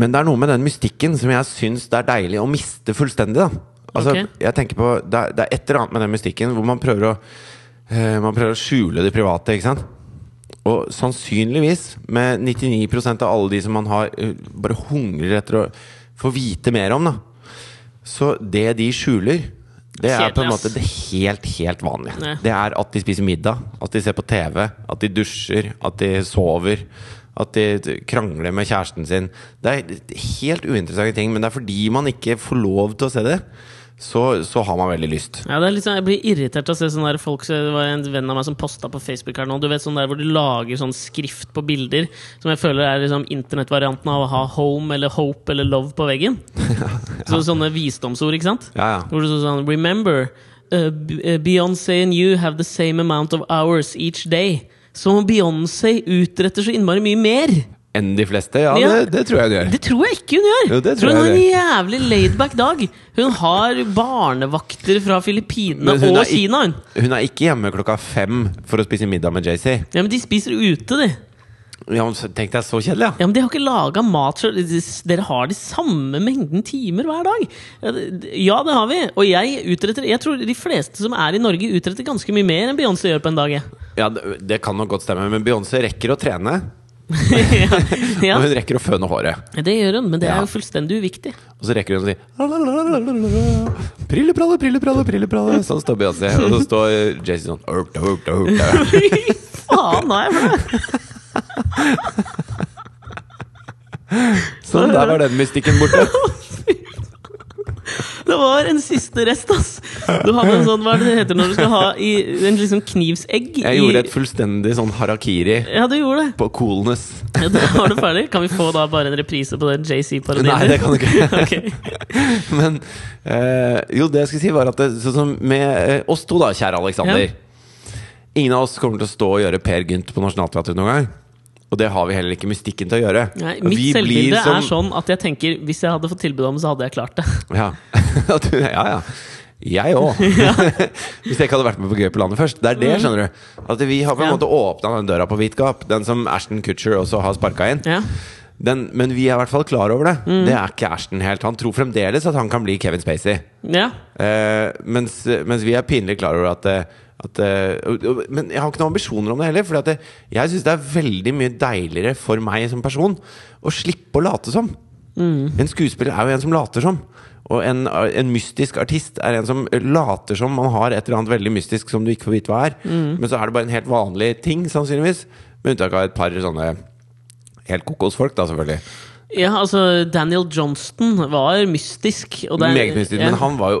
Men det er noe med den mystikken som jeg syns det er deilig å miste fullstendig. da Altså, okay. jeg tenker på det er, det er et eller annet med den mystikken hvor man prøver å uh, Man prøver å skjule det private, ikke sant? Og sannsynligvis, med 99% av alle de som man har uh, bare hungrer etter å få vite mer om, da Så det de skjuler, det er på en måte det helt, helt vanlige. Det er at de spiser middag, at de ser på TV, at de dusjer, at de sover. At de krangler med kjæresten sin. Det er helt uinteressante ting, men det er fordi man ikke får lov til å se det, så, så har man veldig lyst. Ja, er sånn, Jeg blir irritert av å se sånne der folk Det var en venn av meg som posta på Facebook her nå. Du vet sånn der Hvor du lager sånn skrift på bilder som jeg føler er liksom internettvarianten av å ha home eller hope eller love på veggen. Så, sånne visdomsord, ikke sant? Ja, ja. Hvor det står sånn Remember, uh, uh, Beyoncé and you have the same amount of hours each day. Så Beyoncé utretter så innmari mye mer! Enn de fleste? Ja, Ja. Det, det tror jeg hun gjør. Det tror jeg ikke hun gjør! Jo, det tror hun jeg har en jævlig laidback dag. Hun har barnevakter fra Filippinene og er Kina. Hun. Hun er ikke hjemme klokka fem for å spise middag med JC. Ja, men de spiser ute, de. Ja, men Tenk deg så kjedelig, ja. Ja, men De har ikke laga mat. Dere har de samme mengden timer hver dag. Ja, det- har vi. Og jeg utretter Jeg tror de fleste som er i Norge, utretter ganske mye mer enn Beyoncé gjør på en dag. ja det, det kan nok godt stemme, men Beyoncé rekker å trene. Ja, ja, Og hun rekker å føne håret. det gjør hun, men det er jo fullstendig uviktig. Og så rekker hun å si Prillepralle, prillepralle, prillepralle. Sånn står Beyoncé. Og så står JC sånn. Fy faen, flau! Sånn, der var den mystikken borte. Det var en siste rest, ass! Du hadde en sånn, hva er det det heter når du skal ha i, en liksom knivsegg Jeg i gjorde et fullstendig sånn harakiri Ja, du gjorde det. på coolness. Ja, da var du ferdig. Kan vi få da bare en reprise på den JC-parodien? Nei, det kan du ikke. okay. Men øh, jo, det jeg skulle si, var at det, sånn som med eh, oss to, da, kjære Aleksander. Ingen av oss kommer til å stå og gjøre Per Gynt på Nationaltheatret noen gang. Og det har vi heller ikke mystikken til å gjøre. Nei, mitt vi selvbilde som- er sånn at jeg tenker hvis jeg hadde fått tilbud om, det, så hadde jeg klart det. Ja. Ja, ja. Jeg òg. Hvis jeg ikke hadde vært med på Gøy på landet først. Det er det, skjønner du. At vi har på en Ja. måte åpna den døra på vidt gap. Den som Ashton Kutcher også har sparka inn. Ja. Den, men vi er i hvert fall klar over det. Det er ikke Ashton helt. Han tror fremdeles at han kan bli Kevin Spacey. ja. Eh, mens, mens vi er pinlig klar over at, eh, at og- Men jeg har ikke noen ambisjoner om det heller. For at jeg syns det er veldig mye deiligere for meg som person å slippe å late som. En skuespiller er jo en som later som. Og en, en mystisk artist er en som later som man har et eller annet veldig mystisk som du ikke får vite hva er. Men så er det bare en helt vanlig ting, sannsynligvis. Med unntak av et par sånne helt kokosfolk, da, selvfølgelig. Ja, altså Daniel Johnston var mystisk. Og det er- Meget mystisk. ja. Men han var jo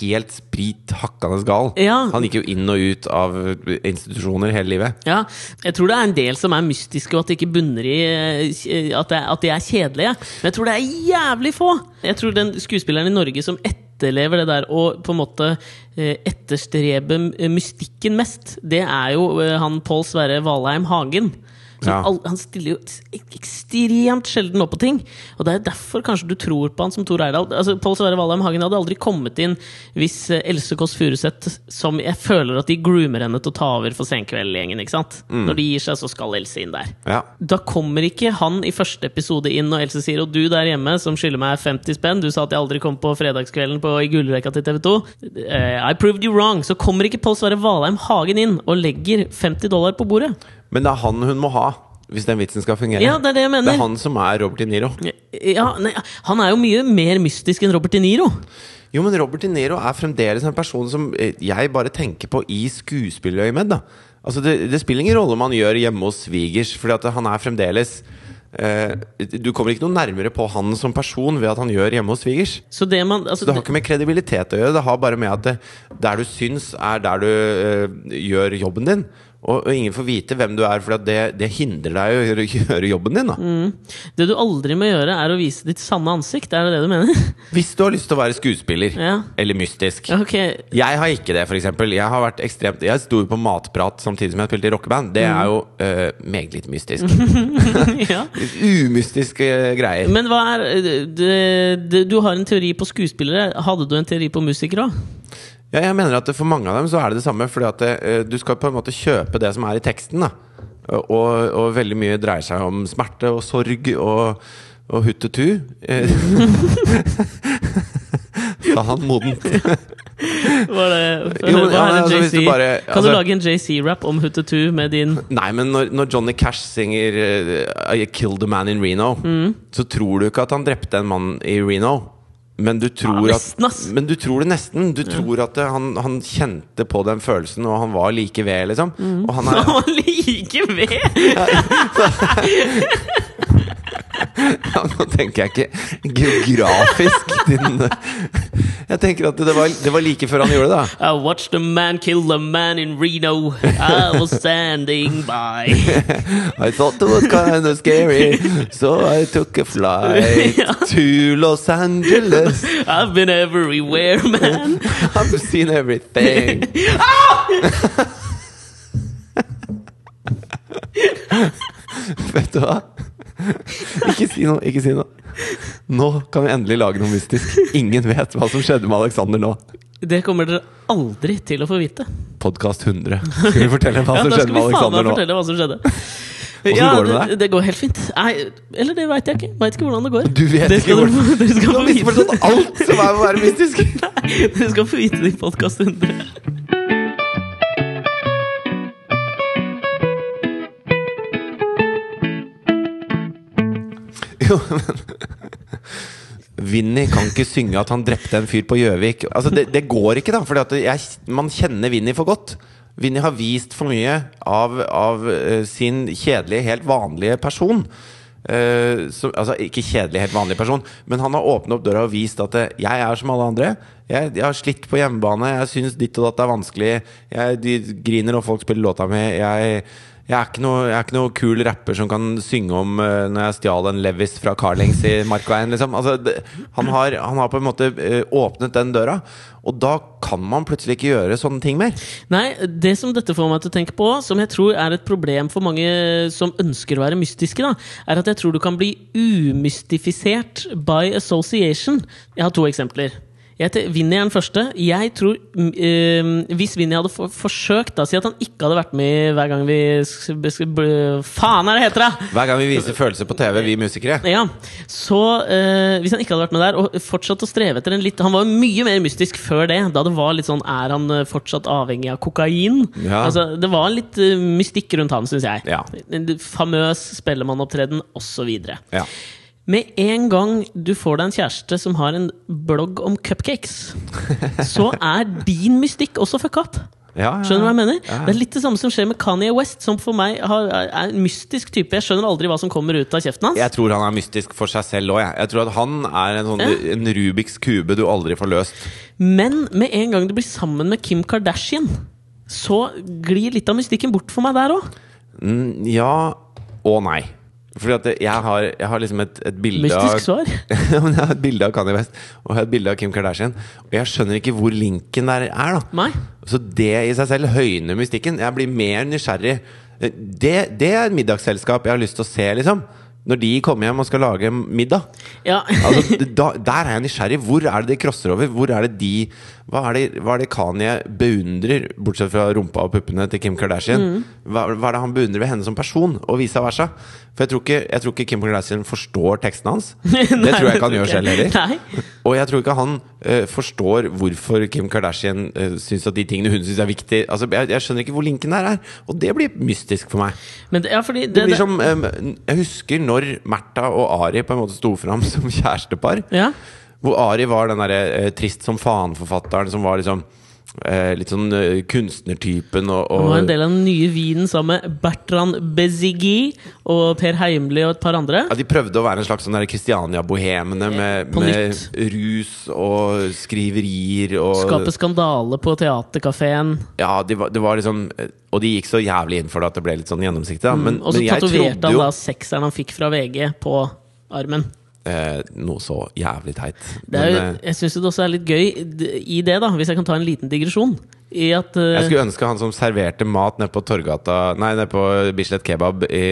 helt sprit hakkende gal. Ja. Han gikk jo inn og ut av institusjoner hele livet. Ja, jeg tror det er en del som er mystiske, og at det ikke bunner i eh, at, det, at de er kjedelige. Men jeg tror det er jævlig få! Jeg tror den skuespilleren i Norge som etterlever det der og på en måte etterstreber etterstrebe mystikken mest, det er jo eh, han Pål Sverre Valheim Hagen. Ja. all, han stiller jo ekstremt sjelden opp på ting. Og det er derfor kanskje du tror på han som Tor Eirdal. Altså, Pål Sverre Valheim Hagen hadde aldri kommet inn hvis eh, Else Kåss Furuseth, som jeg føler at de groomer henne til å ta over for Senkveld-gjengen, ikke sant? Når de gir seg, så skal Else inn der. Ja. Da kommer ikke han i første episode inn og Else sier Og du der hjemme som skylder meg 50 spenn, du sa at jeg aldri kom på fredagskvelden på, i gullrekka til TV 2. I proved you wrong. Så kommer ikke Pål Sverre Valheim Hagen inn og legger 50 dollar på bordet. Men det er han hun må ha, hvis den vitsen skal fungere. Ja, det er det jeg mener. Det er han som er Robert De Niro. Ja, nei, han er jo mye mer mystisk enn Robert De Niro. Jo, men Robert De Niro er fremdeles en person som eh, jeg bare tenker på i skuespillerøyemed. Altså, det, det spiller ingen rolle om han gjør hjemme hos svigers, fordi han er fremdeles eh, Du kommer ikke noe nærmere på han som person ved at han gjør hjemme hos svigers. Så det man altså, Så det har ikke med kredibilitet å gjøre. Det har bare med at det, der du syns, er der du eh, gjør jobben din. Og, og ingen får vite hvem du er, for det, det hindrer deg å gjøre, gjøre jobben din. da Det du aldri må gjøre, er å vise ditt sanne ansikt. Er det det du mener? Hvis du har lyst til å være skuespiller Ja. eller mystisk. Okay. Jeg har ikke det, eksempel. Jeg har vært ekstremt Jeg sto på matprat samtidig som jeg spilte i rockeband. Det er jo øh, meget litt mystisk. ja. Umystiske greier. Men hva er det, det, Du har en teori på skuespillere. Hadde du en teori på musikere òg? Ja, jeg mener at For mange av dem så er det det samme. Fordi at det, eh, du skal på en måte kjøpe det som er i teksten. da Og, og veldig mye dreier seg om smerte og sorg og, og huttetu. Eh, Sa han modent. Var det, Jo, men, ja, altså, det JC? bare- kan altså- du lage en JC-rap om Huttetu med din Nei, men når, når Johnny Cash synger uh, I killed a man in Reno, så tror du ikke at han drepte en mann i Reno. Men du tror, Ja, nesten, at, men du tror det nesten. Du tror at han, han kjente på den følelsen, og han var like ved, liksom. Og han er, Han var like ved! ja, Nå tenker jeg ikke geografisk, din Jeg tenker at det var, det var like før han gjorde det. da I watched a man kill a man in Reno. I was standing by. I thought it was kind of scary, so I took a flight Ja. to Los Angeles. I've been everywhere, man. I've seen everything. Vet du hva? Ikke si noe, ikke si noe. Nå kan vi endelig lage noe mystisk. Ingen vet hva som skjedde med Alexander nå. Det kommer dere aldri til å få vite. Podkast 100. Skal vi fortelle hva Ja, som da skal skjedde vi med faen meg Alexander nå? fortelle hva som skjedde. Ja, går det med deg? Det, det går helt fint. Nei, eller det veit jeg ikke. Veit ikke hvordan det går. Du vet ikke hvordan- Du skal har misforstått alt som er å være mystisk! Nei, dere skal få vite det i podkast 100. Jo, men Vinni kan ikke synge at han drepte en fyr på Gjøvik. Altså, det, det går ikke, da. For man kjenner Vinni for godt. Vinni har vist for mye av, av uh, sin kjedelige, helt vanlige person. Uh, som- altså ikke kjedelig, helt vanlig person, men han har åpnet opp døra og vist at eh, jeg er som alle andre. Jeg, jeg har slitt på hjemmebane, jeg syns ditt og datt er vanskelig. Jeg de griner når folk spiller låta mi. Jeg, jeg, er ikke noe, er ikke noe kul rapper som kan synge om uh, når jeg stjal en Levis fra Carlings i Markveien. Liksom. Altså, det, han, har, han har på en måte uh, åpnet den døra, og da kan man plutselig ikke gjøre sånne ting mer. Nei, det som dette får meg til å tenke på, som jeg tror er et problem for mange som ønsker å være mystiske, da, er at jeg tror du kan bli umystifisert by association. Jeg har to eksempler. Jeg Vinni er den første. Jeg tror eh, Hvis Vinni hadde for, forsøkt da, Si at han ikke hadde vært med hver gang vi Faen er det heter, da! Hver gang vi viser følelser på TV, vi musikere. Ja, så øh, Hvis han ikke hadde vært med der, og fortsatt å streve etter en litt Han var jo mye mer mystisk før det. Da det var litt sånn Er han eh, fortsatt avhengig av kokain? Ja. Altså, det var litt eh, mystikk rundt han, syns jeg. Ja. Famøs spellemannopptreden osv. Ja. Med en gang du får deg en kjæreste som har en blogg om cupcakes, så er din mystikk også fucka opp. Ja, ja, Skjønner du hva jeg mener? ja. Det er litt det samme som skjer med Kanye West, som for meg har, er en mystisk type. Jeg skjønner aldri hva som kommer ut av kjeften hans. Jeg tror han er mystisk for seg selv òg. Jeg. jeg tror at han er en sånn en Rubiks kube du aldri får løst. Men med en gang du blir sammen med Kim Kardashian, så glir litt av mystikken bort for meg der òg. Mm, ja og nei. Fordi at jeg har, jeg har liksom et, et bilde Mystisk svar. Ja, men jeg har et bilde av Kanye West og jeg har et bilde av Kim Kardashian. Og jeg skjønner ikke hvor linken der er. da Nei. Så det i seg selv høyner mystikken. Jeg blir mer nysgjerrig. Det, det er et middagsselskap jeg har lyst til å se, liksom. Når de kommer hjem og skal lage middag. Ja. Altså, da, der er jeg nysgjerrig. Hvor er det de crosser over? Hvor er det de Hva er det, hva er det Kanye beundrer, bortsett fra rumpa og puppene til Kim Kardashian? Mm. Hva, hva er det han beundrer ved henne som person, og vice versa? For jeg tror ikke, jeg tror ikke Kim Kardashian forstår teksten hans. Det tror jeg ikke han gjør selv heller. Og jeg tror ikke han uh, forstår hvorfor Kim Kardashian uh, syns at de tingene hun syns er viktig Altså, jeg, jeg skjønner ikke hvor linken der er. Og det blir mystisk for meg. Men det, ja, det, Det blir som um, Jeg husker når Märtha og Ari på en måte sto fram som kjærestepar. ja. Hvor Ari var den derre eh, trist som faen-forfatteren som var liksom eh, litt sånn eh, kunstnertypen og, Han var en del av den nye vinen sammen med Bertrand Bezigi og Per Heimly og et par andre. ja, De prøvde å være en slags sånn der Kristiania-bohemene med, På med nytt. rus og skriverier og Skape skandale på teaterkafeen. Ja, de var, det var liksom eh, Og de gikk så jævlig inn for det at det ble litt sånn gjennomsiktig. Da. Men, Mm, Og så men jeg tatoverte trodde han jo da sekseren han fikk fra VG, på armen. Eh, Noe så jævlig teit. Er jo, Men, eh, jeg syns det også er litt gøy i det, da, hvis jeg kan ta en liten digresjon. I at uh, Jeg skulle ønske han som serverte mat nede på Torgata Nei, nede på Bislett Kebab i,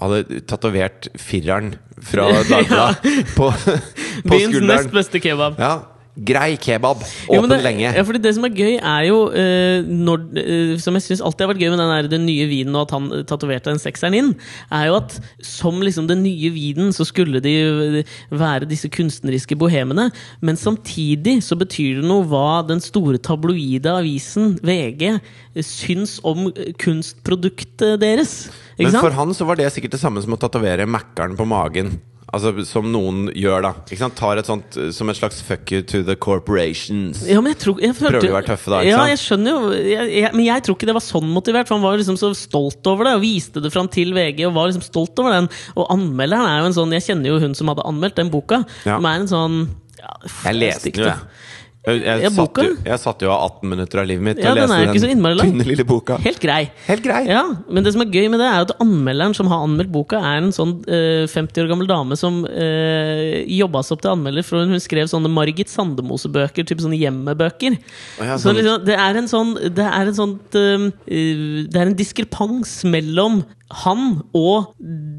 Hadde tatovert fireren fra Dagbladet på, på byens nest skulderen. beste kebab. Ja, grei kebab. Åpen det, lenge. Ja, fordi det som er gøy, er jo uh, når, uh, Som jeg syns alltid har vært gøy med den, der, den nye vinen, og at han tatoverte den sekseren inn, er jo at som liksom den nye vinen, så skulle de være disse kunstneriske bohemene. Men samtidig så betyr det noe hva den store tabloide avisen VG syns om kunstproduktet deres. Men for han så var det sikkert det samme som å tatovere Mækkern på magen. Altså Som noen gjør, da. Ikke sant? Tar et sånt eh, som et slags fuck you to the corporations. Ja, men jeg tror, jeg følte, Prøver de å være tøffe da, ikke ja, sant? jeg skjønner jo jeg, jeg, Men jeg tror ikke det var sånn motivert, for han var liksom så stolt over det. Og viste det fram til VG og var liksom stolt over den. Og anmelderen er jo en sånn Jeg kjenner jo hun som hadde anmeldt den boka. Ja. Som er en sånn ja, Jeg leste den jo, jeg. Jeg, jeg, satt jo, jeg satt jo av 18 minutter av livet mitt ja, Ja, leste den så lang. tynne lille boka. Helt grei. Helt grei. Ja, Men det som er gøy med det, er at anmelderen som har anmeldt boka, er en sånn eh, 50 år gammel dame som uh, jobba seg opp til anmelder. For hun skrev sånne Margit Sandemose-bøker, type sånne hjemmebøker. Ja, Så sånn- liksom, det er en sånn Det er en sånt um, uh, Det er en diskrepans mellom han og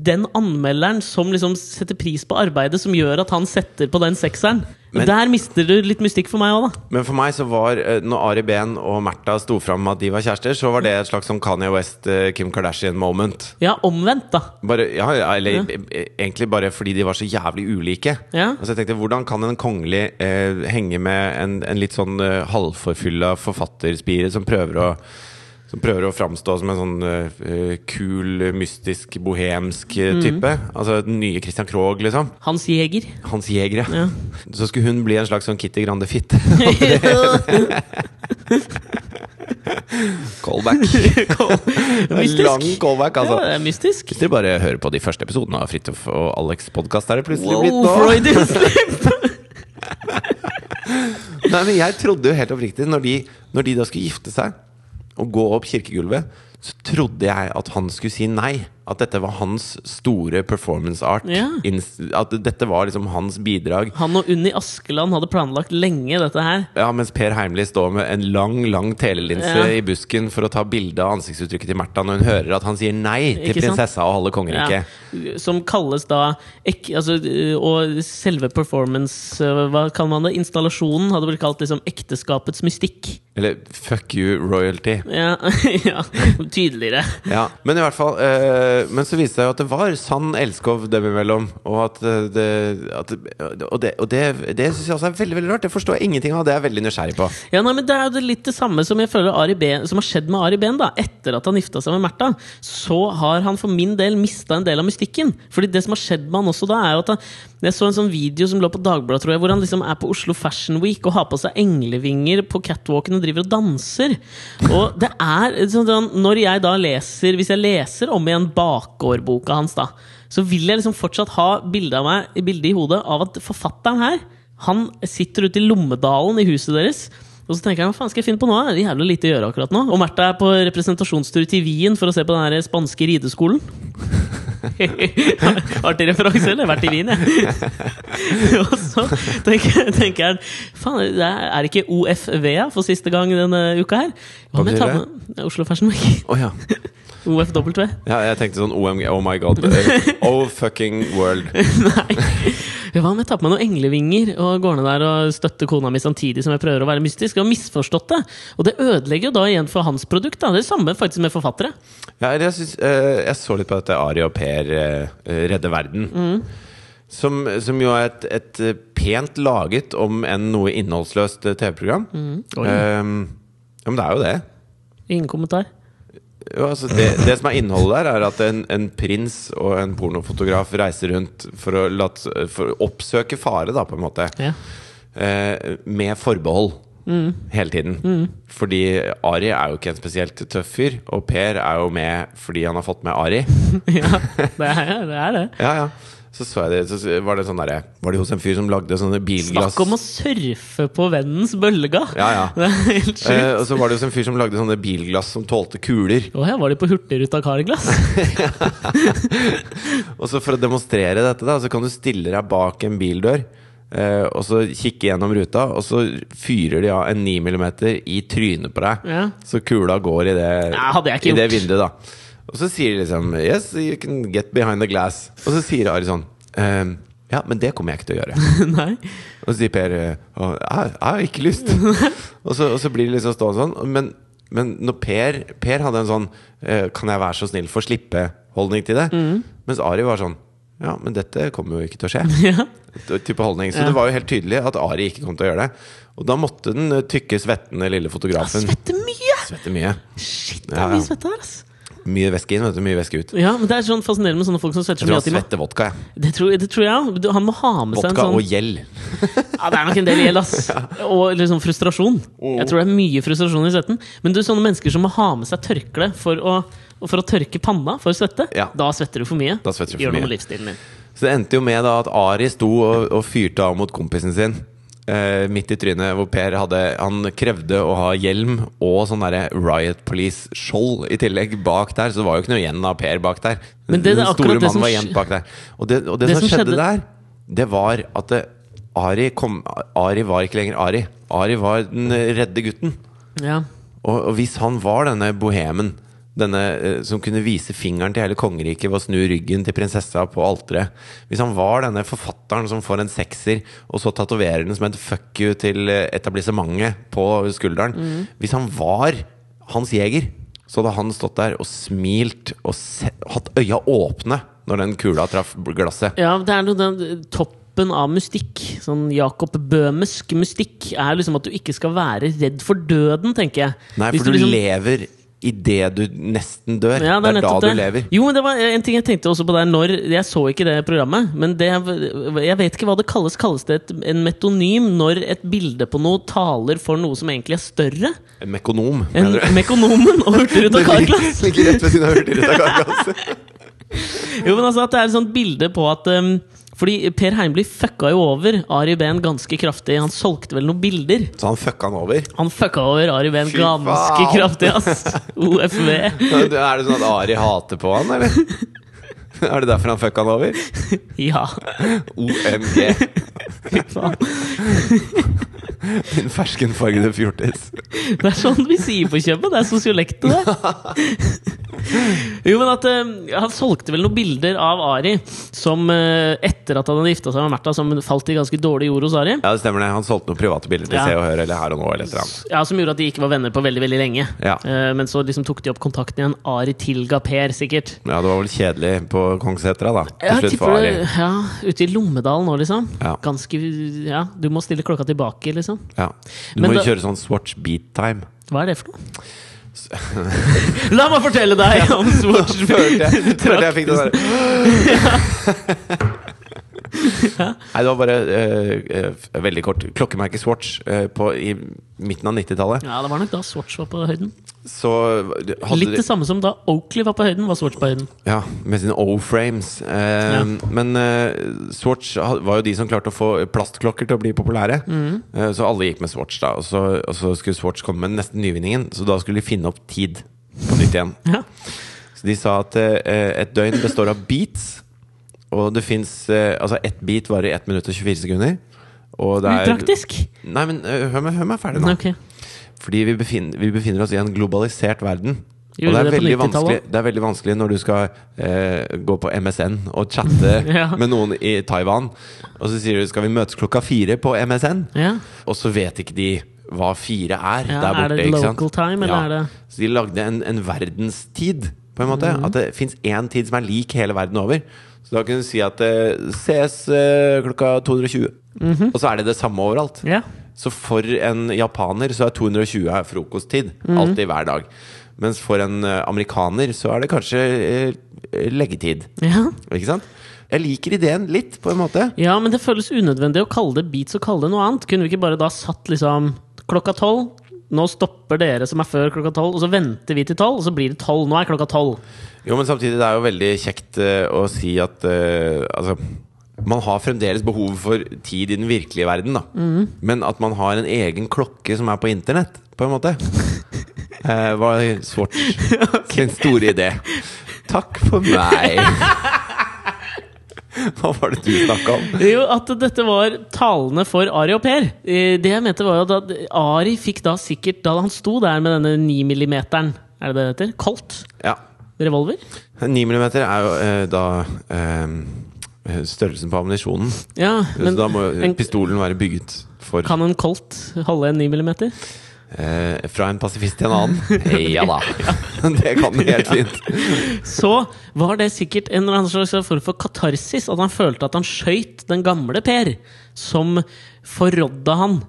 den anmelderen som liksom setter pris på arbeidet, som gjør at han setter på den sekseren. Men- Der mister du litt mystikk for meg òg, da. Men for meg så var eh, Når Ari Behn og Märtha sto fram med at de var kjærester, så var det et slags sånn Kanye West, eh, Kim Kardashian-moment. Ja, omvendt, da. Bare, ja, ja, eller ja. egentlig bare fordi de var så jævlig ulike. Ja. Altså jeg tenkte, Hvordan kan en kongelig eh, henge med en, en litt sånn eh, halvforfylla forfatterspire som prøver å som prøver å framstå som en sånn uh, kul, mystisk, bohemsk type. type. Altså den nye Christian Krogh, liksom. Hans Jæger. Hans Jæger, ja. Ja. Så skulle hun bli en slags sånn Kitty Grande Fitte. Callback. Mystisk. Lang callback, altså. Ja, det er mystisk. Hvis dere bare hører på de første episodene av Fridtjof og Alex' podkast, er det plutselig blitt Wow, nå. Freudian slip! Nei, men jeg trodde jo helt oppriktig, når de, når de da skulle gifte seg og gå opp kirkegulvet, så trodde jeg at han skulle si nei. At dette var hans store performance art. Ja. At dette var liksom hans bidrag. Han og Unni Askeland hadde planlagt lenge dette her. Ja, Mens Per Heimli står med en lang lang telelinse Ja. i busken for å ta bilde av ansiktsuttrykket til Märtha når hun hører at han sier nei til prinsessa og halve kongeriket. Ja, som kalles da ek, altså, Og selve performance øh, Hva kaller man det? Installasjonen hadde blitt kalt liksom ekteskapets mystikk. Eller fuck you, royalty. Ja, ja tydeligere. Ja, Men i hvert fall eh, men så viste det seg jo at det var sann elskov dem imellom. Og at eh, det at, det- Og det, og det, det syns jeg også er veldig veldig rart. Det forstår jeg ingenting av. Det er jeg veldig nysgjerrig på. Ja, nei, men Det er jo litt det samme som jeg føler Ari ben, som har skjedd med Ari Behn. Etter at han gifta seg med Märtha, så har han for min del mista en del av mystikken. Fordi det som har skjedd med han også da, er at han, Jeg så en sånn video som lå på Dagbladet, tror jeg, hvor han liksom er på Oslo Fashion Week og har på seg englevinger på catwalken og driver og danser. Og det er sånn, Når jeg da leser Hvis jeg leser om igjen bakgårdboka hans, da så vil jeg liksom fortsatt ha bildet, av meg bildet i hodet av at forfatteren her Han sitter ute i Lommedalen i huset deres. Og så tenker jeg, hva faen skal jeg finne på nå? Det er jævlig lite å gjøre akkurat nå. Og Märtha er på representasjonstur til Wien for å se på den spanske rideskolen. Artig referanse, eller? Vært i Wien, jeg. og så tenker, tenker jeg Faen, det er det ikke OFV-a for siste gang denne uka her? Hva med ta med Oslo Fashion Week? Oh, ja. OFW? ja. Jeg tenkte sånn OMG, oh my god. Oh fucking world. Nei. Hva om jeg tar på meg noen englevinger og går ned der og støtter kona mi samtidig som jeg prøver å være mystisk? Jeg har misforstått det. Og det ødelegger jo da igjen for hans produkt. Da. Det er det samme faktisk med forfattere. Ja, jeg, synes, eh, jeg så litt på dette Ari og Per redde redder verden. Som, som jo er et, et eh, pent laget, om enn noe innholdsløst eh, TV-program. Mm. Um, ja, men det er jo det. Ingen kommentar. Jo, altså det, det som er innholdet der, er at en, en prins og en pornofotograf reiser rundt for å, lat, for å oppsøke fare, da, på en måte. Ja. Eh, med forbehold. Hele tiden. Fordi Ari er jo ikke en spesielt tøff fyr, og Per er jo med fordi han har fått med Ari. ja, det er det. Er det. Ja, ja. Så så jeg det, så var det sånn derre Var det hos en fyr som lagde sånne bilglass Snakk om å surfe på vennens bølga! Ja, ja. Det er helt sjukt. Eh, og så var det hos en fyr som lagde sånne bilglass som tålte kuler. Å ja, var de på Hurtigruta karglass? Og så for å demonstrere dette, da, så kan du stille deg bak en bildør. Uh, og så kikke gjennom ruta, og så fyrer de av en 9 mm i trynet på deg. Ja. Så kula går i det, Nei, i det vinduet, da. Og så sier de liksom Yes, you can get behind the glass. Og så sier Ari sånn «Ehm, Ja, men det kommer jeg ikke til å gjøre. Nei. Og så sier Per eh, «Å, jeg, jeg har ikke lyst. og, så, og så blir det liksom stående sånn. Men, men når Per Per hadde en sånn eh, Kan jeg være så snill få slippe-holdning til det? Mm. Mens Ari var sånn Ja, men dette kommer jo ikke til å skje. Ja. T- type holdning Så Ja. det var jo helt tydelig at Ari ikke kom til å gjøre det. Og da måtte den eh, tykke, svettende lille fotografen Svetter mye! svette mye. Shit, det Ja, er ja. mye svette her, ass. Mye væske inn, vet du. Mye væske ut. Ja, men Det er sånn fascinerende med sånne folk som svetter så mye Jeg tror han svetter vodka. jeg. det tror, det tror jeg òg. Han må ha med seg en sånn Vodka og gjeld. Ja, det er nok en del gjeld, ass. Og liksom frustrasjon. Jeg tror det er mye frustrasjon i svetten. Men du, sånne mennesker som må ha med seg tørkle for å, for å tørke panna for å svette, Ja. da svetter du for mye. Da svetter du for Gjør noe med livsstilen din. Så det endte jo med da at Ari sto og, og fyrte av mot kompisen sin. Eh, midt i trynet, hvor Per hadde Han krevde å ha hjelm og sånn derre Riot Police-skjold i tillegg bak der. Så det var jo ikke noe igjen av Per bak der. Men det- det Den store mannen var igjen bak der. Og det, og det, som, som skjedde, der, det var at det, Ari kom Ari var ikke lenger Ari. Ari var den redde gutten. Ja. Og, og hvis han var denne bohemen denne, eh, som kunne vise fingeren til hele kongeriket ved å snu ryggen til prinsessa på alteret Hvis han var denne forfatteren som får en sekser, og så tatoverer den som et fuck you til eh, etablissementet på skulderen Hvis han var Hans Jæger, så hadde han stått der og smilt og hatt øya åpne når den kula traff glasset. ja, det er noe den toppen av mystikk. Sånn Jakob Bøhmesk mystikk er liksom at du ikke skal være redd for døden, tenker jeg. Nei, for for du liksom- lever idet du nesten dør. Ja, det er, da nettopp du det. lever. Jo, men det var en ting jeg tenkte også på der når Jeg så ikke det programmet, men det, jeg vet ikke hva det kalles. Kalles det et, en metonym når et bilde på noe taler for noe som egentlig er større? En mekonom, En mener du? Mekonomen og Hurtigruta Carglass! Ligger rett ved siden av Hurtigruta Carglass. Jo, men altså at det er et sånt bilde på at um, Fordi Per Heimly fucka jo over Ari Behn ganske kraftig. Han solgte vel noen bilder. Så han fucka han over. Han fucka over Ari Behn ganske kraftig, ass! OFV. Er det sånn at Ari hater på han, eller? Er det derfor han fucka han over? Ja. OMG. Din ferskenfargede fjortis. Det er sånn vi sier på kjøpet. Det er sosiolektet, det. Jo, men at uh, Han solgte vel noen bilder av Ari som uh, etter at han hadde gifta seg med Märtha, som falt i ganske dårlig jord hos Ari. Ja, det stemmer det. Han solgte noen private bilder til Ja. Se og Hør eller Her og Nå. eller et eller annet. Ja, Som gjorde at de ikke var venner på veldig veldig lenge. Ja. Uh, Men så liksom tok de opp kontakten igjen. Ari tilga Per, sikkert. Ja, det var vel kjedelig på Kongssetra, da. Til slutt for Ari. ja, Ute i Lommedalen nå, liksom. Ja. Ganske Ja, du må stille klokka tilbake, liksom. Ja. Du Men må jo da- kjøre sånn Swatch beat time. Hva er det for noe? La meg fortelle deg om Swatch Følte jeg, følte jeg fikk det der. Nei, det var bare uh, uh, veldig kort. Klokkemerket Swatch uh, på, i midten av 90-tallet. Ja, det var nok da Swatch var på høyden. Så Litt det samme som da Oakley var på høyden, var Swatch på høyden. Ja, med sine O-frames. Eh, Ja. Men eh, Swatch var jo de som klarte å få plastklokker til å bli populære. Mm. Eh, så alle gikk med Swatch, da. Og så, og så skulle Swatch komme med nesten nyvinningen, så da skulle de finne opp tid på nytt igjen. Ja. Så de sa at eh, et døgn består av beats, og det fins eh, Altså, ett beat varer 1 minutt og 24 sekunder. Og det er Upraktisk. Nei, men eh, hør meg, hør meg ferdig nå. Ok. Fordi vi befinner, vi befinner oss i en globalisert verden. Gjorde og det er, det det er veldig vanskelig når du skal eh, gå på MSN og chatte Ja. med noen i Taiwan, og så sier du 'skal vi møtes klokka fire på MSN'? Ja. Og så vet ikke de hva fire er Ja, der borte. er det local time, eller er det Så de lagde en, en verdenstid, på en måte. Mhm. At det fins én tid som er lik hele verden over. Så da kunne du si at det ses eh, klokka 220. Mhm. Og så er det det samme overalt. ja. Så for en japaner så er 220 frokosttid. Mhm. Alltid hver dag. Mens for en eh, amerikaner så er det kanskje eh, leggetid. ja. Ikke sant? Jeg liker ideen litt, på en måte. Ja, men det føles unødvendig å kalle det beats og kalle det noe annet. Kunne vi ikke bare da satt liksom klokka tolv? Nå stopper dere som er før klokka tolv, og så venter vi til tolv, og så blir det tolv. Nå er klokka tolv. Jo, men samtidig, det er jo veldig kjekt uh, å si at uh, Altså man har fremdeles behov for tid i den virkelige verden, da. Mm. Men at man har en egen klokke som er på internett, på en måte, eh, var Swatch sin store idé. Takk for meg! Hva var det du snakka om? Jo, at dette var talene for Ari og Per. Eh, Det jeg mente var jo at Ari fikk da sikkert Da han sto der med denne 9 millimeteren, er det det heter? Colt? Ja. Revolver? 9 mm er jo eh, da eh, størrelsen på ammunisjonen. Ja, Så da må en- pistolen være bygget for kan en Colt holde en 9 millimeter? eh, Fra en pasifist til en annen? Ja da. Det kan den helt fint. Så var det sikkert en eller annen slags form for katarsis. At han følte at han skøyt den gamle Per, som forrådde han.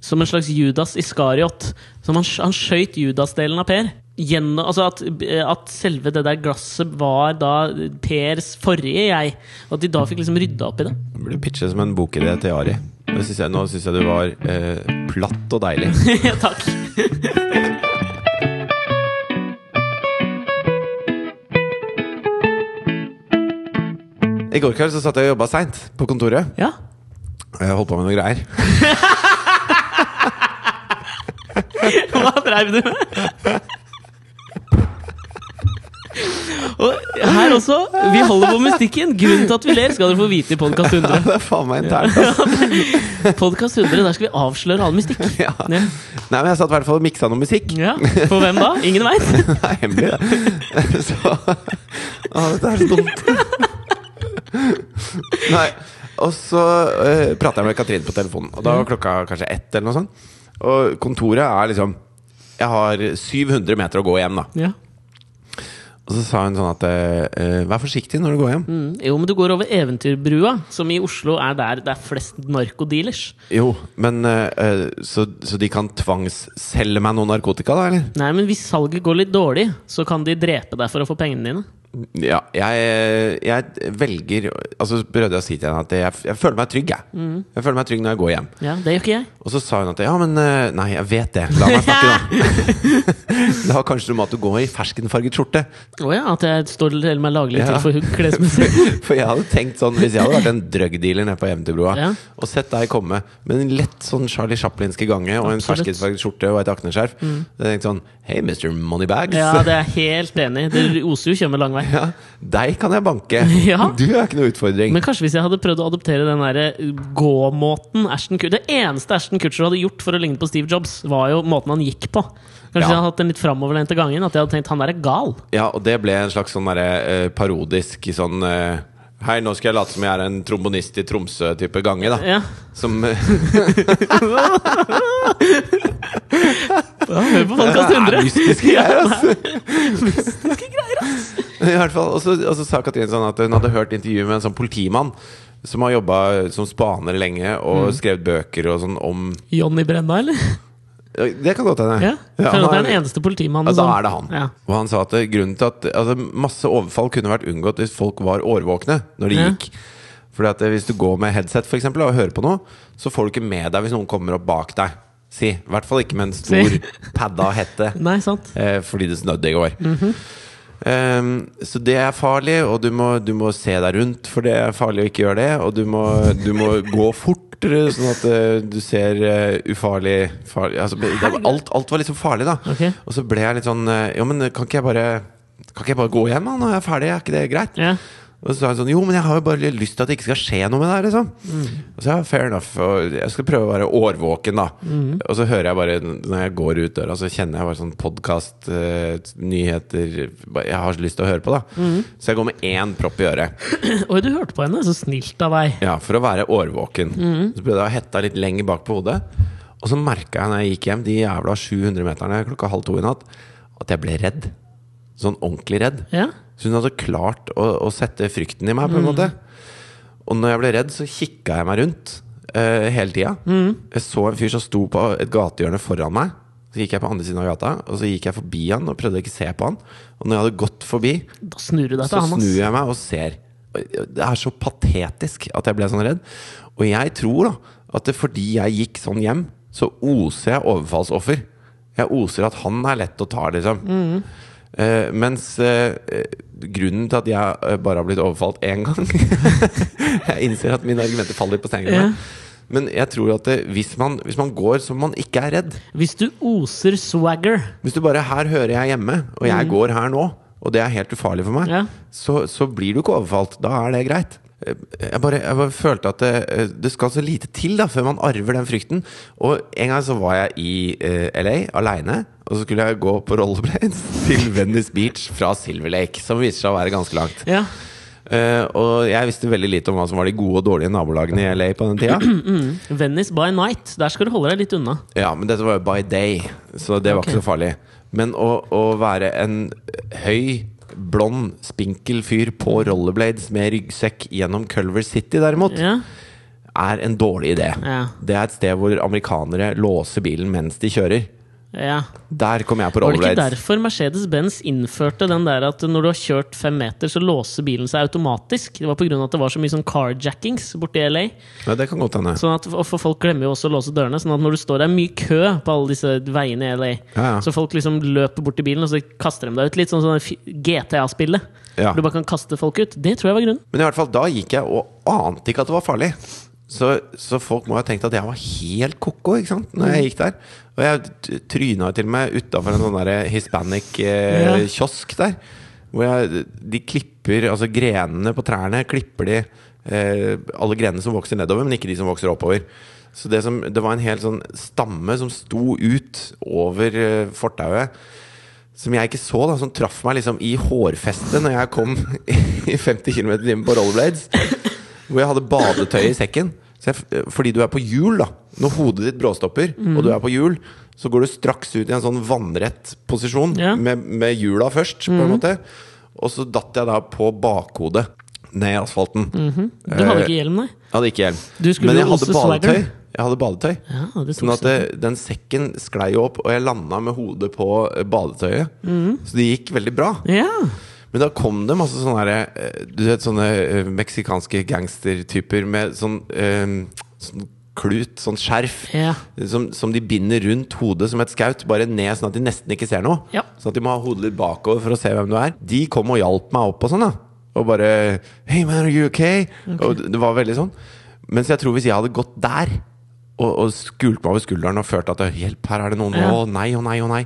Som en slags Judas Iskariot. Som han, han skøyt Judas-delen av Per. Gjennom, altså at, at selve det der glasset var da Pers forrige jeg. Og at de da fikk liksom rydda opp i det. Det burde pitche som en bokidé til Ari. Nå syns jeg, nå synes jeg du var eh, platt og deilig. Takk. I går kveld så satt jeg og jobba seint på kontoret. Ja. Jeg holdt på med noen greier. Hva dreiv du med? Og her også, vi holder på mystikken. Grunnen til at vi ler, skal dere få vite i Podkast 100. Det er faen meg internt. ass. Podcast 100, Der skal vi avsløre all mystikk. Ja. Ja. Nei, men jeg satt i hvert fall og miksa noe musikk. Ja, For hvem da? Ingen veit. Det er hemmelig, det. Så Å, dette er så dumt. Nei. Og så uh, prata jeg med Katrin på telefonen, og da var klokka kanskje ett. eller noe sånt Og kontoret er liksom Jeg har 700 meter å gå hjem, da. Ja. Og så sa hun sånn at eh, Vær forsiktig når du går hjem. Mm. Jo, men du går over Eventyrbrua, som i Oslo er der det er flest narkodealers. Jo, men eh, eh, så, så de kan tvangsselge meg noe narkotika, da, eller? Nei, men hvis salget går litt dårlig, så kan de drepe deg for å få pengene dine. Ja, jeg, jeg velger Altså prøvde jeg å si til henne at jeg, jeg føler meg trygg, jeg. Jeg føler meg trygg når jeg går hjem. Ja, Det gjør ikke jeg. Og så sa hun at ja, men eh, Nei, jeg vet det. La meg snakke, da. det har kanskje noe med at du går i ferskenfarget skjorte. Å ja, at jeg står til meg laglig Ja. til for klesmessig. For jeg hadde tenkt sånn Hvis jeg hadde vært en drugdealer nede på Eventyrbrua Ja. og sett deg komme med en lett sånn Charlie Chaplinske gange og en ferskenfarget skjorte og et akneskjerf, mm. hadde jeg tenkt sånn Hei, Mr. Moneybags. Ja, det er jeg helt enig i. Det oser jo ikke med lang vei. Ja, deg kan jeg banke. Ja. Du er ikke noe utfordring. Men kanskje hvis jeg hadde prøvd å adoptere den der eh, gåmåten Ashton Kutcher Det eneste Ashton Kutcher hadde gjort for å ligne på Steve Jobs, var jo måten han gikk på. Kanskje Ja. jeg hadde hatt den litt framoverlente gangen. At jeg hadde tenkt han der er gal. Ja, og det ble en slags sånn derre uh, parodisk sånn uh, Hei, nå skal jeg late som jeg er en trombonist i Tromsø-type gange, da. Ja. Som eh, hør på Podkast 100! er mystiske greier, altså. I hvert fall, og så, sa Katrine sånn at hun hadde hørt intervjuet med en sånn politimann som har jobba som spaner lenge og skrevet bøker og sånn om Johnny Brenna, eller? Det kan godt hende. Ja. Ja, han det er den eneste politimannen Ja, da er det han. Ja. Og han sa at grunnen til at altså, masse overfall kunne vært unngått hvis folk var årvåkne når de gikk. Fordi at Hvis du går med headset for eksempel, og hører på noe, så får du ikke med deg hvis noen kommer opp bak deg. Si. I hvert fall ikke med en stor Si. padda hette. Nei, sant? Eh, fordi det snødde i går. Mhm. Ehm, så det er farlig, og du må, du må se deg rundt, for det er farlig å ikke gjøre det. Og du må, du må gå fortere, sånn at uh, du ser uh, ufarlig farlig, altså, alt, alt var liksom farlig, da. Okay. Og så ble jeg litt sånn uh, Jo, men kan ikke jeg bare Kan ikke jeg bare gå hjem da, når jeg er ferdig? Er ikke det greit? Ja. Og så sa han sånn Jo, men jeg har jo bare lyst til at det ikke skal skje noe med det her, liksom. Og så ja, fair enough. Og jeg skal prøve å være årvåken, da. Og så hører jeg bare, når jeg går ut døra, så kjenner jeg bare sånn podkast, nyheter Jeg har så lyst til å høre på, da. Så jeg går med én propp i øret. Oi, du hørte på henne. Så snilt av deg. Ja, for å være årvåken. Så ble det hetta litt lenger bak på hodet. Og så merka jeg når jeg gikk hjem, de jævla 700-meterne klokka halv to i natt, at jeg ble redd. Sånn ordentlig redd. Ja. Så hun hadde klart å, å sette frykten i meg, på en måte. Og når jeg ble redd, så kikka jeg meg rundt uh, hele tida. Jeg så en fyr som sto på et gatehjørne foran meg. Så gikk jeg på andre siden av gata, og så gikk jeg forbi han og prøvde ikke å se på han. Og når jeg hadde gått forbi, snur så han, snur jeg meg og ser. Det er så patetisk at jeg ble sånn redd. Og jeg tror da at det fordi jeg gikk sånn hjem, så oser jeg overfallsoffer. Jeg oser at han er lett å ta, liksom. Eh, mens uh, grunnen til at jeg bare har blitt overfalt én gang Jeg innser at mine argumenter faller på stengene. Yeah. Men jeg tror at det, hvis, man, hvis man går som man ikke er redd Hvis du oser swagger Hvis du bare 'her hører jeg hjemme', og jeg går her nå, og det er helt ufarlig for meg, yeah. så, så blir du ikke overfalt. Da er det greit. Jeg bare, jeg bare følte at det, det skal så lite til da før man arver den frykten. Og en gang så var jeg i uh, LA aleine, og så skulle jeg gå på rollerblades til Venice Beach fra Silver Lake, som viser seg å være ganske langt. Ja. Uh, og jeg visste veldig lite om hva som var de gode og dårlige nabolagene i LA på den tida. Venice by night. Der skal du holde deg litt unna. Ja, men dette var jo by day, så det var okay. ikke så farlig. Men å, å være en høy, blond, spinkel fyr på rollerblades med ryggsekk gjennom Culver City, derimot, Ja. er en dårlig idé. Ja. Det er et sted hvor amerikanere låser bilen mens de kjører. Ja. Der kom jeg på Var det ikke derfor Mercedes-Benz innførte den der at når du har kjørt fem meter, så låser bilen seg automatisk? Det var pga. at det var så mye sånn carjackings borti LA. Ja, det kan godt hende. Sånn at, for folk glemmer jo også å låse dørene. Sånn at når du står der, mye kø på alle disse veiene i LA. Ja, ja. Så folk liksom løper bort til bilen, og så kaster de deg ut. Litt sånn sånn GTA-spillet. Ja. Du bare kan kaste folk ut. Det tror jeg var grunnen. Men i hvert fall, da gikk jeg og ante ikke at det var farlig. Så, så folk må ha tenkt at jeg var helt ko-ko ikke sant? Når jeg gikk der. Og jeg tryna til og med utafor en sånn hispanic-kiosk der. Hvor jeg, de klipper altså grenene på trærne klipper de eh, alle grenene som vokser nedover, men ikke de som vokser oppover. Så det, som, det var en hel sånn stamme som sto ut over eh, fortauet som jeg ikke så, da, som traff meg liksom i hårfestet når jeg kom i 50 km i timen på rollerblades. Hvor jeg hadde badetøy i sekken. Jeg, fordi du er på hjul, da. Når hodet ditt bråstopper, og du er på hjul, så går du straks ut i en sånn vannrett posisjon Ja. med, med hjula først, på en måte. Og så datt jeg da på bakhodet ned i asfalten. Du hadde ikke hjelm, nei? Jeg hadde ikke hjelm. Men jeg hadde badetøy. Jeg hadde badetøy. Ja, det Sånn at det, den sekken sklei jo opp, og jeg landa med hodet på eh, badetøyet. Så det gikk veldig bra. Ja. Men da kom det masse sånne her, eh, Du vet sånne eh, meksikanske gangstertyper med sånn, eh, sånn klut, sånn skjerf. Ja. Som, som de binder rundt hodet som et skaut, bare ned sånn at de nesten ikke ser noe. Ja. Sånn at de må ha hodet litt bakover for å se hvem du er. De kom og hjalp meg opp og sånn, da. Og bare Hey man, are you okay? Og det var veldig sånn. Mens jeg tror hvis jeg hadde gått der og, og skult meg over skulderen og følt at Hjelp, her er det noen. Ja. Å nei, å nei, å nei.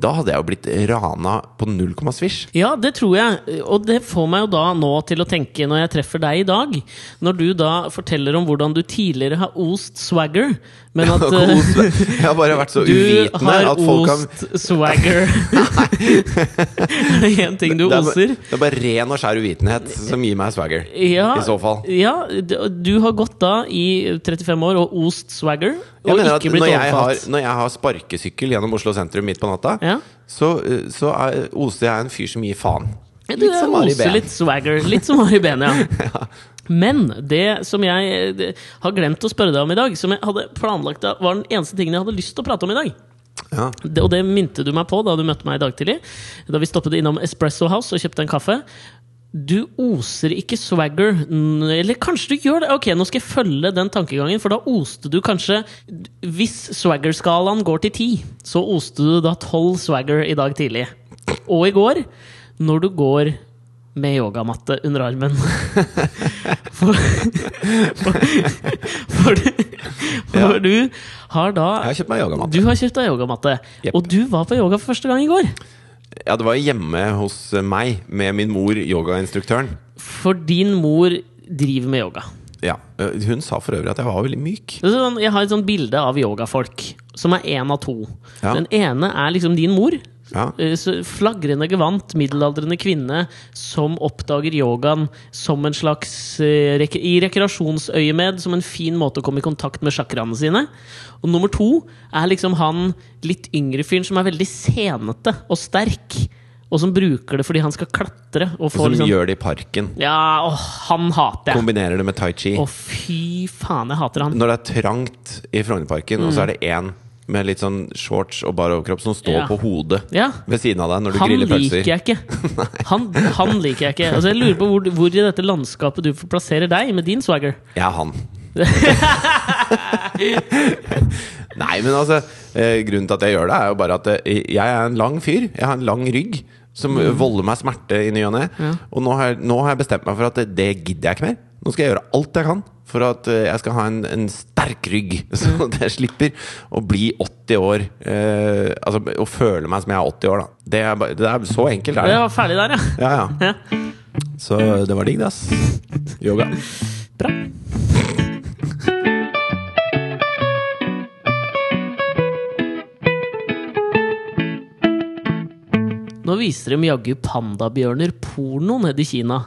Da hadde jeg jo blitt rana på null komma svisj. Ja, det tror jeg. Og det får meg jo da nå til å tenke, når jeg treffer deg i dag Når du da forteller om hvordan du tidligere har ost swagger, men at Jeg har bare vært så uvitende har at folk har ost swagger. er én ting du det er, oser? det er bare ren og skjær uvitenhet som gir meg swagger. Ja, I så fall. Ja, du har gått da i 35 år og ost swagger, Jeg og mener at når jeg, har, når jeg har sparkesykkel gjennom Oslo sentrum midt på natta, Ja. så, eh, så er, oser jeg en fyr som gir faen. Litt som Ari Behn. litt swagger. Litt som Ari Behn, ja. Men det som jeg det, har glemt å spørre deg om i dag, som jeg hadde planlagt var den eneste tingen jeg hadde lyst til å prate om i dag. Ja. Det, og det minte du meg på da du møtte meg i dag tidlig. Da vi stoppet innom Espresso House og kjøpte en kaffe. Du oser ikke swagger. Eller kanskje du gjør det? Ok, nå skal jeg følge den tankegangen, for da oste du kanskje Hvis swagger-skalaen går til ti, så oste du da tolv swagger i dag tidlig. Og i går, når du går med yogamatte under armen. For, for, for, du- for du har da Jeg har kjøpt meg yogamatte. du har kjøpt deg yogamatte, Yep. og du var på yoga for første gang i går. Ja, det var hjemme hos meg med min mor, yogainstruktøren. For din mor driver med yoga. Ja, Hun sa for øvrig at jeg var veldig myk. Sånn- Jeg har et sånt bilde av yogafolk, som er én av to. Ja. Den ene er liksom din mor. Ja. Eh, Flagrende gevant, middelaldrende kvinne som oppdager yogaen som en slags eh, i rekreasjonsøyemed, som en fin måte å komme i kontakt med chakraene sine. Og nummer to er liksom han litt yngre fyren som er veldig senete og sterk, og som bruker det fordi han skal klatre. Og få Som liksom, gjør det i parken. Ja, åh, han hater jeg! Kombinerer det med tai chi. Å, fy faen, jeg hater han. Når det er trangt i Frognerparken, og så er det én med litt sånn shorts og bar overkropp som står Ja. på hodet Ja, ved siden av deg når du Han griller liker pølser. Han, han liker jeg ikke. Altså, jeg lurer på hvor, hvor i dette landskapet du plasserer deg med din swagger. Jeg er han. Nei, men altså eh, Grunnen til at jeg gjør det, er jo bare at eh, jeg er en lang fyr. Jeg har en lang rygg som Mm. volder meg smerte i ny og ne. Og nå har, jeg- nå har jeg bestemt meg for at det, det gidder jeg ikke mer. Nå skal jeg gjøre alt jeg kan for at eh, jeg skal ha en, en sterk rygg. Så Mm. jeg slipper å bli 80 år eh, Altså å føle meg som jeg er 80 år, da. Det er, det er så enkelt, er det. var ferdig der, ja. Ja, ja. ja. Så det var digg, det, ass. Yoga. Bra. Nå viser de jaggu pandabjørner porno nede i Kina.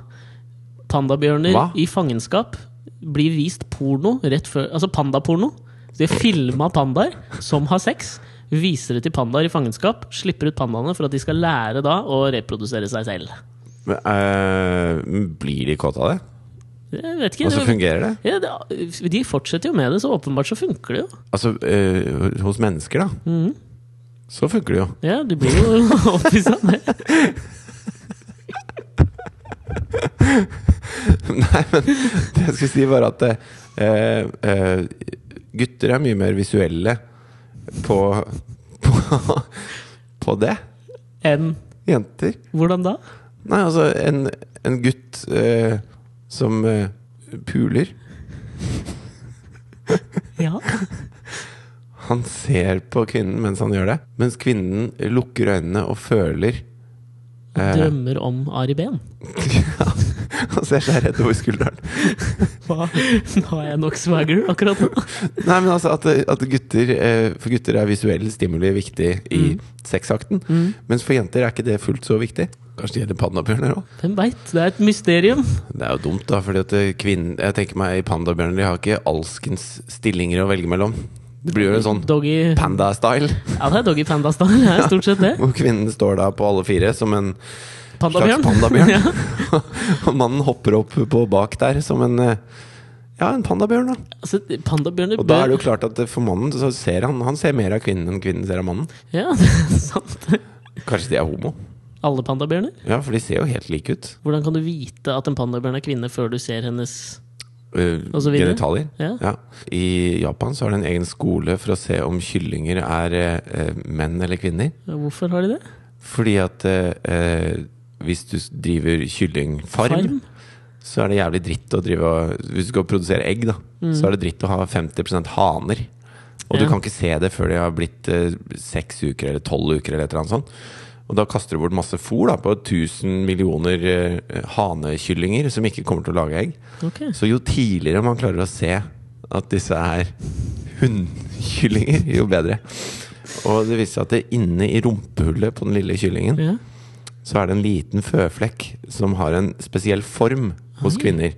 Pandabjørner Hva? i fangenskap blir vist porno rett før Altså pandaporno. De har filma pandaer som har sex. Viser det til pandaer i fangenskap. Slipper ut pandaene for at de skal lære da å reprodusere seg selv. Men, eh, blir de kåte av det? Jeg vet ikke. Og så fungerer det? ja, det, de fortsetter jo med det, så åpenbart så funker det jo. Altså, eh, hos mennesker, da. Mm. Så funker det jo. Ja, du blir jo opphisset av det. Nei, men det jeg skulle si, var at eh, eh, gutter er mye mer visuelle på, på, på det. Enn Jenter. Hvordan da? Nei, altså, en, en gutt eh, som eh, puler Ja. Han ser på kvinnen mens han gjør det, mens kvinnen lukker øynene og føler Drømmer om Ari Behn. Han ser seg redd over skulderen. Hva? Nå har jeg nok swagger akkurat nå. Nei, men altså at, at gutter eh, For gutter er visuell stimuli viktig i sexakten. Mens for jenter er ikke det fullt så viktig. Kanskje det gjelder pandabjørner òg. Hvem veit? Det er et mysterium. Det er jo dumt, da. Fordi at kvinnen Jeg tenker meg i pandabjørner De har ikke alskens stillinger å velge mellom. Det blir jo en sånn Doggy panda-style. Ja, det er Doggy Panda-style. Det er stort sett det. Hvor kvinnen står da på alle fire som en Pandabjørn. slags pandabjørn. ja. Og mannen hopper opp på bak der som en eh, Ja, en pandabjørn, da. Altså, pandabjørner Og da er det jo klart at for mannen så ser han Han ser mer av kvinnen enn kvinnen ser av mannen. Ja, det er sant. Kanskje de er homo? Alle pandabjørner? Ja, for de ser jo helt like ut. Hvordan kan du vite at en pandabjørn er kvinne før du ser hennes genitalier. Ja. I Japan så har de en egen skole for å se om kyllinger er eh, menn eller kvinner. Hvorfor har de det? Fordi at eh, eh, hvis du driver kyllingfarm, Farm? så er det jævlig dritt å drive og Hvis du skal produsere egg, da, Mm. så er det dritt å ha 50 haner Og Ja. du kan ikke se det før de har blitt eh, seks uker eller tolv uker. eller et eller annet sånt Og da kaster du bort masse fôr da, på 1000 millioner eh, hanekyllinger som ikke kommer til å lage egg. Okay. Så jo tidligere man klarer å se at disse er hunnkyllinger, jo bedre. Og det viser seg at det inne i rumpehullet på den lille kyllingen Ja. så er det en liten føflekk som har en spesiell form hos Oi. kvinner.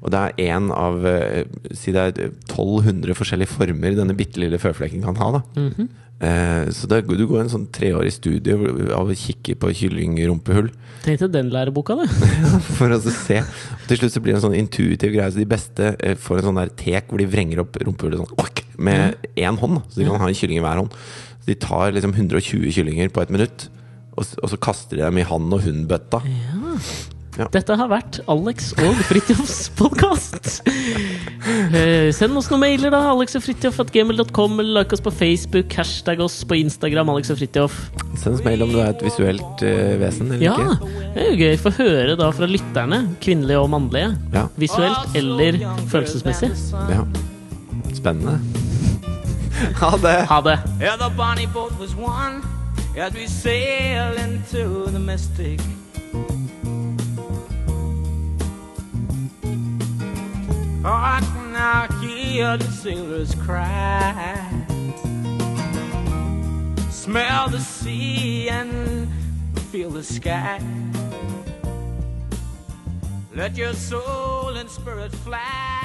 Og det er én av eh, Si det er 1200 forskjellige former denne bitte lille føflekken kan ha. da -hmm. eh, Så det, du går en sånn treårig studie av å kikke på kyllingrumpehull til den læreboka, du. for å se. Og til slutt så blir det en sånn intuitiv greie. Så de beste eh, får en sånn der tek hvor de vrenger opp rumpehullet sånn med én hånd. Så de kan ha en kylling i hver hånd. Så de tar liksom 120 kyllinger på et minutt, og, og så kaster de dem i han- og hundbøtta. Ja. Dette har vært Alex og Fridtjofs podkast. Eh, send oss noen mailer, da. Alex og Fridtjof at gmail.com. Eller like oss på Facebook. Hashtag oss på Instagram. Alex og Fridtjof. Send oss mail om du er et visuelt uh, vesen eller Ja, ikke. det er jo gøy. Få høre da fra lytterne, kvinnelige og mannlige. Ja, Visuelt eller følelsesmessig. ja. Spennende. Ha det! Ha det. Yeah, the bonnie boat was one as we sail into the mystic. Oh, I can now hear the sailors cry. Smell the sea and feel the sky. Let your soul and spirit fly.